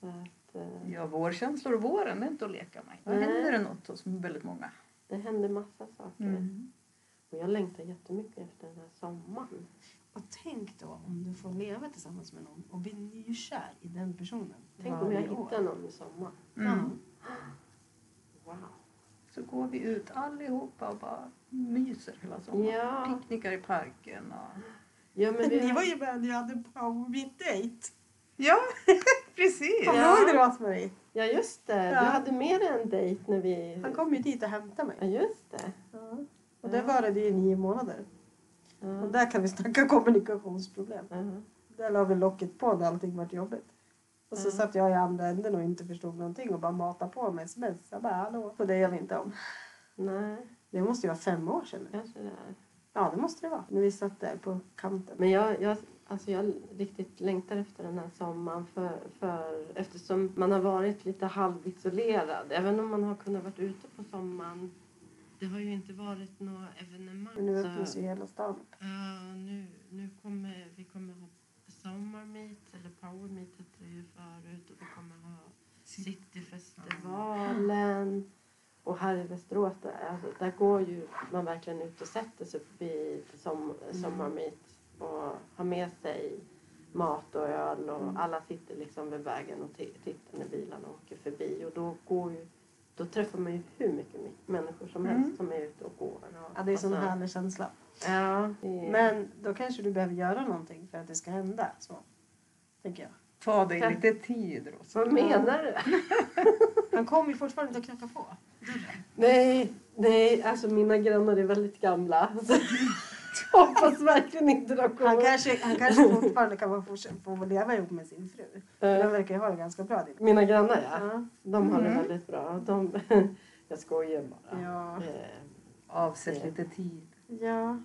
så att, eh, ja, vårkänslor och våren det är inte att leka med. Då händer det något hos väldigt många. Det händer massa saker. Mm. Och jag längtar jättemycket efter den här sommaren. Och tänk då om du får leva tillsammans med någon och bli nykär i den personen. Tänk om jag år. hittar någon i sommar. Mm. Wow. Så går vi ut allihopa och bara myser hela sommaren. Ja, Picknickar i parken och... ja men vi Ni var ju med när jag hade power meet date. Ja, precis! Kommer du Ja. ihåg det Rosmarie? Ja just det, Ja. du hade med dig en dejt när vi... Han kom ju dit och hämtade mig. Ja just det. Ja. Och det Ja. varade ju i nio månader. Ja. Och där kan vi snacka kommunikationsproblem. Ja. Där la vi locket på när allting vart jobbigt. Och så Ja. satt jag i andra änden och inte förstod någonting och bara matade på med sms. Jag bara hallå. Och det gör vi inte om. Nej, Det måste ju vara fem år sedan nu. kanske det är. Ja det måste det vara. När vi satt där på kanten. Men jag, jag, alltså jag riktigt längtar efter den här sommaren för, för, eftersom man har varit lite halvisolerad. Även om man har kunnat vara ute på sommaren. Det har ju inte varit några evenemang. Men nu öppnas ju hela stan. Ja, nu, nu kommer vi kommer ha sommarmeet, eller powermeet hette det ju förut. Och vi kommer ha Cityfestivalen. Och här i Västerås, där, alltså, där går ju man verkligen ut och sätter sig vid som, sommarmeet och har med sig mat och öl och Mm. alla sitter liksom vid vägen och ti- tittar när bilarna åker förbi och då går ju då träffar man ju hur mycket människor som helst Mm. som är ute och går. Och, Ja det är en sån alltså, härlig känsla. Ja, är- Men då kanske du behöver göra någonting för att det ska hända. Så. Tänker jag. Ta dig lite tid Rosa. Vad menar du? Han kommer ju fortfarande inte att knacka på. Nej, nej, alltså mina grannar är väldigt gamla. Så hoppas verkligen inte de kommer... Han kanske, han kanske fortfarande kan få, få leva ihop med sin fru. Eh, De verkar ju ha det ganska bra. Din. Mina grannar ja. Ja. De har det Mm. väldigt bra. De... Jag skojar bara. Ja. Eh, Avsätt lite tid ja.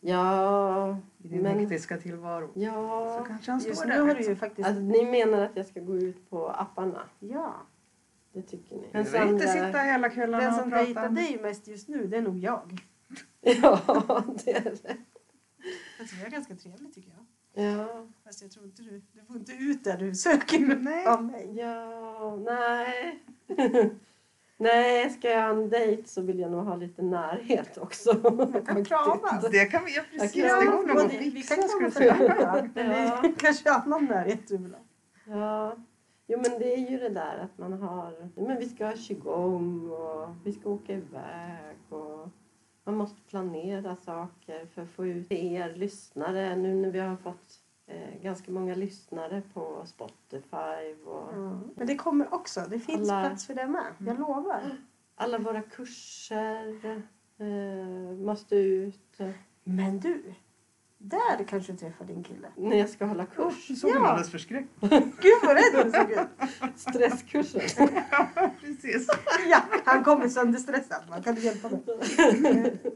Ja, i din Men- hektiska tillvaro. Så ja. kanske han Just står nu där. har du ju faktiskt... Alltså, ni menar att jag ska gå ut på apparna? Ja. Det tycker ni? Men behöver inte Sandra- sitta hela Den kvällarna som och prata. dejtar dig mest just nu, det är nog jag. Ja, det är det. Alltså, jag är ganska trevlig tycker jag. Ja, Fast jag tror inte du... Du får inte ut där du söker av mig. ja, nej. Nej, ska jag ha en dejt så vill jag nog ha lite närhet också. Man kan kramas. Det kan vi göra precis. Ja, det går nog att det- vi fixa kan skulle krama jag för säga. varandra. Men Ja. det är kanske annan närhet du vill ha. Ja, jo men det är ju det där att man har, men vi ska ha qigong och vi ska åka iväg och man måste planera saker för att få ut er lyssnare nu när vi har fått eh, ganska många lyssnare på Spotify och Men det kommer också. Det finns Alla- plats för det med. Jag lovar. alla våra kurser eh, måste ut Men du, där kanske du träffar din kille. när jag ska hålla kurs. Du såg Ja. ja. alldeles förskräckt Gud vad rädd du såg ut. Stresskursen. Precis. Ja, han kommer sönderstressad. Man kan du hjälpa mig?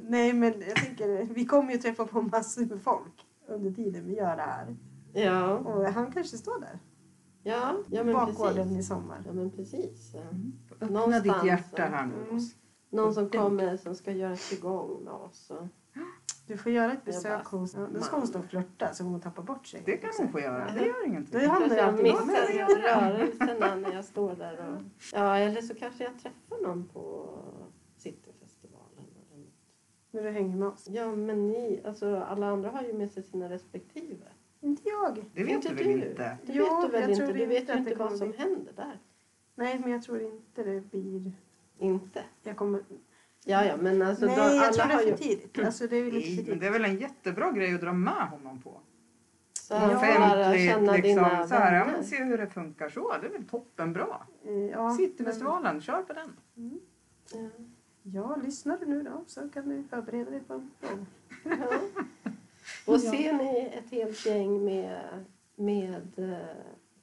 Nej, men jag tänker, vi kommer ju träffa på massor med folk under tiden vi gör det här. Ja, Och han kanske står där. ja, ja men bakgården precis. i sommar. Ja men precis. Öppna Någonstans, ditt hjärta ja. här nu. Mm. Rosa. Någon som kommer som ska göra qigong med oss. Och... Du får göra ett besök bara, hos... Ja, då ska hon stå och flörta så hon tappar bort sig. Det kan hon få göra. Det gör ingenting. Det Kanske jag alltid jag missar rörelserna när jag står där. Och... Ja, eller så kanske jag träffar någon på Cityfestivalen. Eller något. När du hänger med oss. Ja, men ni, alltså alla andra har ju med sig sina respektive. Inte jag. Det vet Inte du väl inte? Det Jo, vet du väl inte? Du vet ju inte vad som bli. händer där. Nej, men jag tror inte det blir... Inte. Jag kommer... Ja, ja, men alltså Nej, då, jag tror det är ju... för tidigt. Alltså, det är väl lite Nej, för men tidigt. det är väl en jättebra grej att dra med honom på. Så Offentligt liksom. dina Så här, ja, men se hur det funkar så. Det är väl toppenbra. Ja, Cityfestivalen, kör på den. men- Ja. Ja, lyssnar du nu då så kan du förbereda dig på en fråga. Ja. Och ser ni ett helt gäng med, med eh,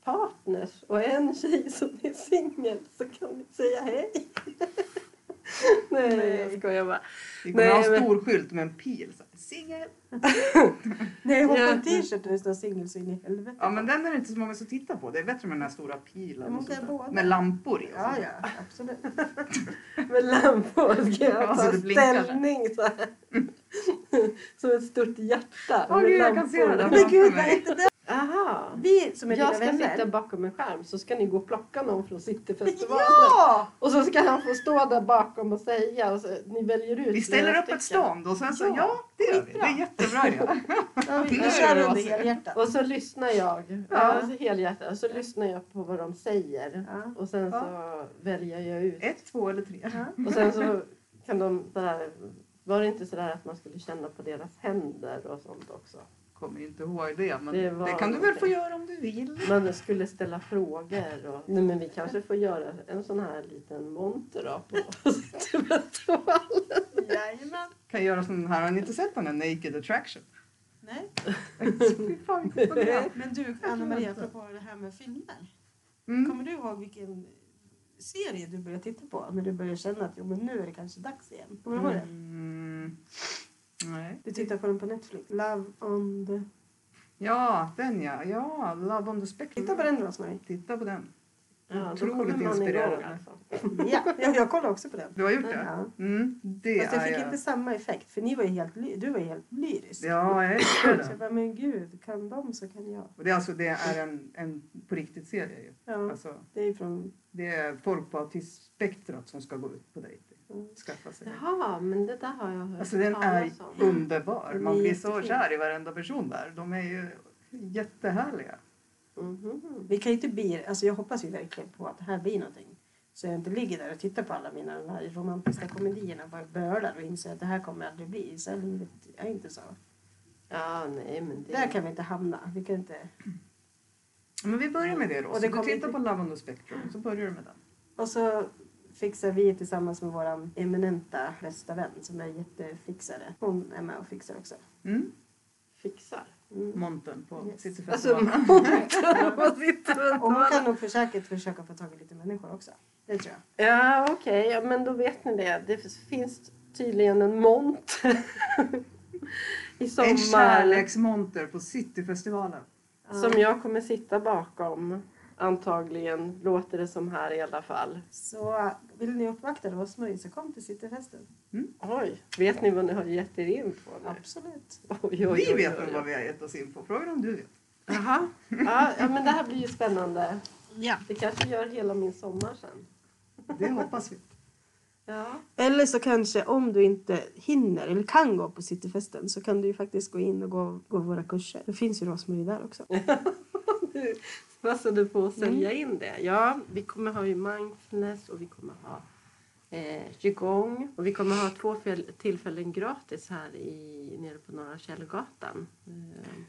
partners och en tjej som är singel så kan ni säga hej. Nej, Nej. jag skojar bara. Vi kommer Nej, ha en men- stor skylt med en pil. Singel. Nej, hon på en t-shirt där det står singel så in i helvete. Ja men den är det inte så många som tittar på. Det är bättre med den här stora pilen. Men och. Med lampor i. och Ja, ja, absolut. Med lampor ska jag Ja, ta så ställning så här. Som ett stort hjärta. Åh, med gud, jag kan se det där. Men gud, vad hette det? Aha. Vi som är Jag ska vänner. sitta bakom en skärm så ska ni gå och plocka någon från Cityfestivalen. Ja! Och så ska han få stå där bakom och säga. Och så, ni väljer ut Vi ställer upp ett stycken. stånd och sen så, Ja, ja, det gör vi. Det är jättebra idé. ja vi, kör det under helhjärtat. Och så lyssnar jag. Ja. Helhjärtat. Och så lyssnar jag på vad de säger. Ja. Och sen Ja. så väljer jag ut. Ett, två eller tre. Ja. Och sen så kan de sådär. Var det inte sådär att man skulle känna på deras händer och sånt också? Kommer inte ihåg det, men Det det, kan du väl få göra om du vill. Man skulle ställa frågor. Och, nej men vi kanske får göra en sån här liten monter då på. Jajamän. kan göra sån här, har ni inte sett den här Naked Attraction? Nej. Fan. Men du, Anna-Maria, apropå det här med filmer. Mm. Kommer du ihåg vilken serie du började titta på när du började känna att jo, men nu är det kanske dags igen? Kommer du ihåg det? Mm. Nej. Du tittar på den på Netflix. Love on the... Ja, den ja. Ja, Love on the Spectrum. Titta på den Rosmarie. Titta på den. Ja, Otroligt inspirerande. alltså. Ja, jag, jag kollar också på den. Du har gjort det? Ja. Mm, det Fast jag fick jag. inte samma effekt för ni var ju helt, du var ju helt lyrisk. Ja, jag älskar Så jag den. bara, men gud, kan de så kan jag. Och det, är alltså, det är en, en på riktigt serie ju. Ja, Alltså, det är från... det är folk på autismspektrat som ska gå ut på dejting. Mm. Skaffa sig. Jaha, men det där har jag hört Alltså den är om. underbar. Man blir så kär i varenda person där. De är ju jättehärliga. Mhm. Vi kan ju inte bli, alltså jag hoppas ju verkligen på att det här blir någonting. Så jag inte ligger där och tittar på alla mina de här romantiska komedierna och bara bölar och inser att det här kommer aldrig bli. Så livet är inte så. Ja, nej men det... Där kan vi inte hamna. Vi kan inte... Men vi börjar med det då. Och Så det du kommer tittar inte- på Love on the Spectrum så börjar du med den. Och så fixar vi tillsammans med vår eminenta bästa vän som är jättefixare. Hon är med och fixar också. Mm. Fixar. Mm. Monten på Yes. Alltså, Cityfestivalen. sitter Och hon kan nog säkert försöka få tag i lite människor också. Det tror jag. Ja, okej. Ja, men då vet ni det. Det finns tydligen en mont i En sommar kärleksmonter på Cityfestivalen. som jag kommer sitta bakom. Antagligen, låter det som här i alla fall. Så vill ni uppvakta Rosmarie så kom till Cityfesten. Oj, vet ni vad ni har gett er in på nu? Absolut. Oj, oj, oj, Vi vet nog vad vi har gett oss in på. Frågan om du vet. Jaha. Ja, ja, men det här blir ju spännande. Ja. Det kanske gör hela min sommar sen. Det hoppas vi. Ja. Eller så kanske om du inte hinner eller kan gå på Cityfesten så kan du ju faktiskt gå in och gå, gå våra kurser. Det finns ju Rosmarie där också. Passade på att sälja in det. Ja, vi kommer ha ju mindfulness och vi kommer ha eh, qigong. Och vi kommer ha två tillfällen gratis här i, nere på Norra Källgatan. Eh,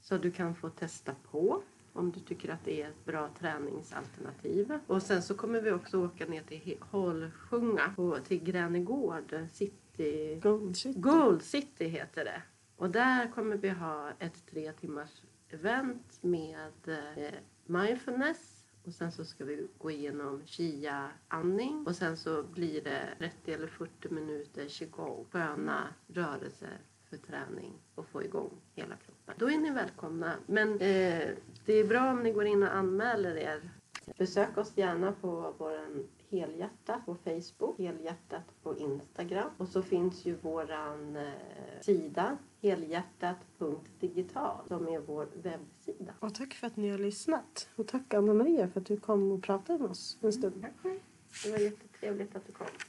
så du kan få testa på om du tycker att det är ett bra träningsalternativ. Och sen så kommer vi också åka ner till Hållsjunga och till Gränegård city Gold City. Gold City heter det. Och där kommer vi ha ett tre timmars event med eh, mindfulness. Och sen så ska vi gå igenom chia-andning. Och sen så blir det 30 eller 40 minuter qigong. Sköna rörelser för träning och få igång hela kroppen. Då är ni välkomna. Men eh, det är bra om ni går in och anmäler er. Besök oss gärna på vår Helhjärtat på Facebook, Helhjärtat på Instagram. Och så finns ju våran eh, sida helhjärtat.digital som är vår webbsida. Och tack för att ni har lyssnat. Och tack Anna-Maria för att du kom och pratade med oss en stund. Det var jättetrevligt att du kom.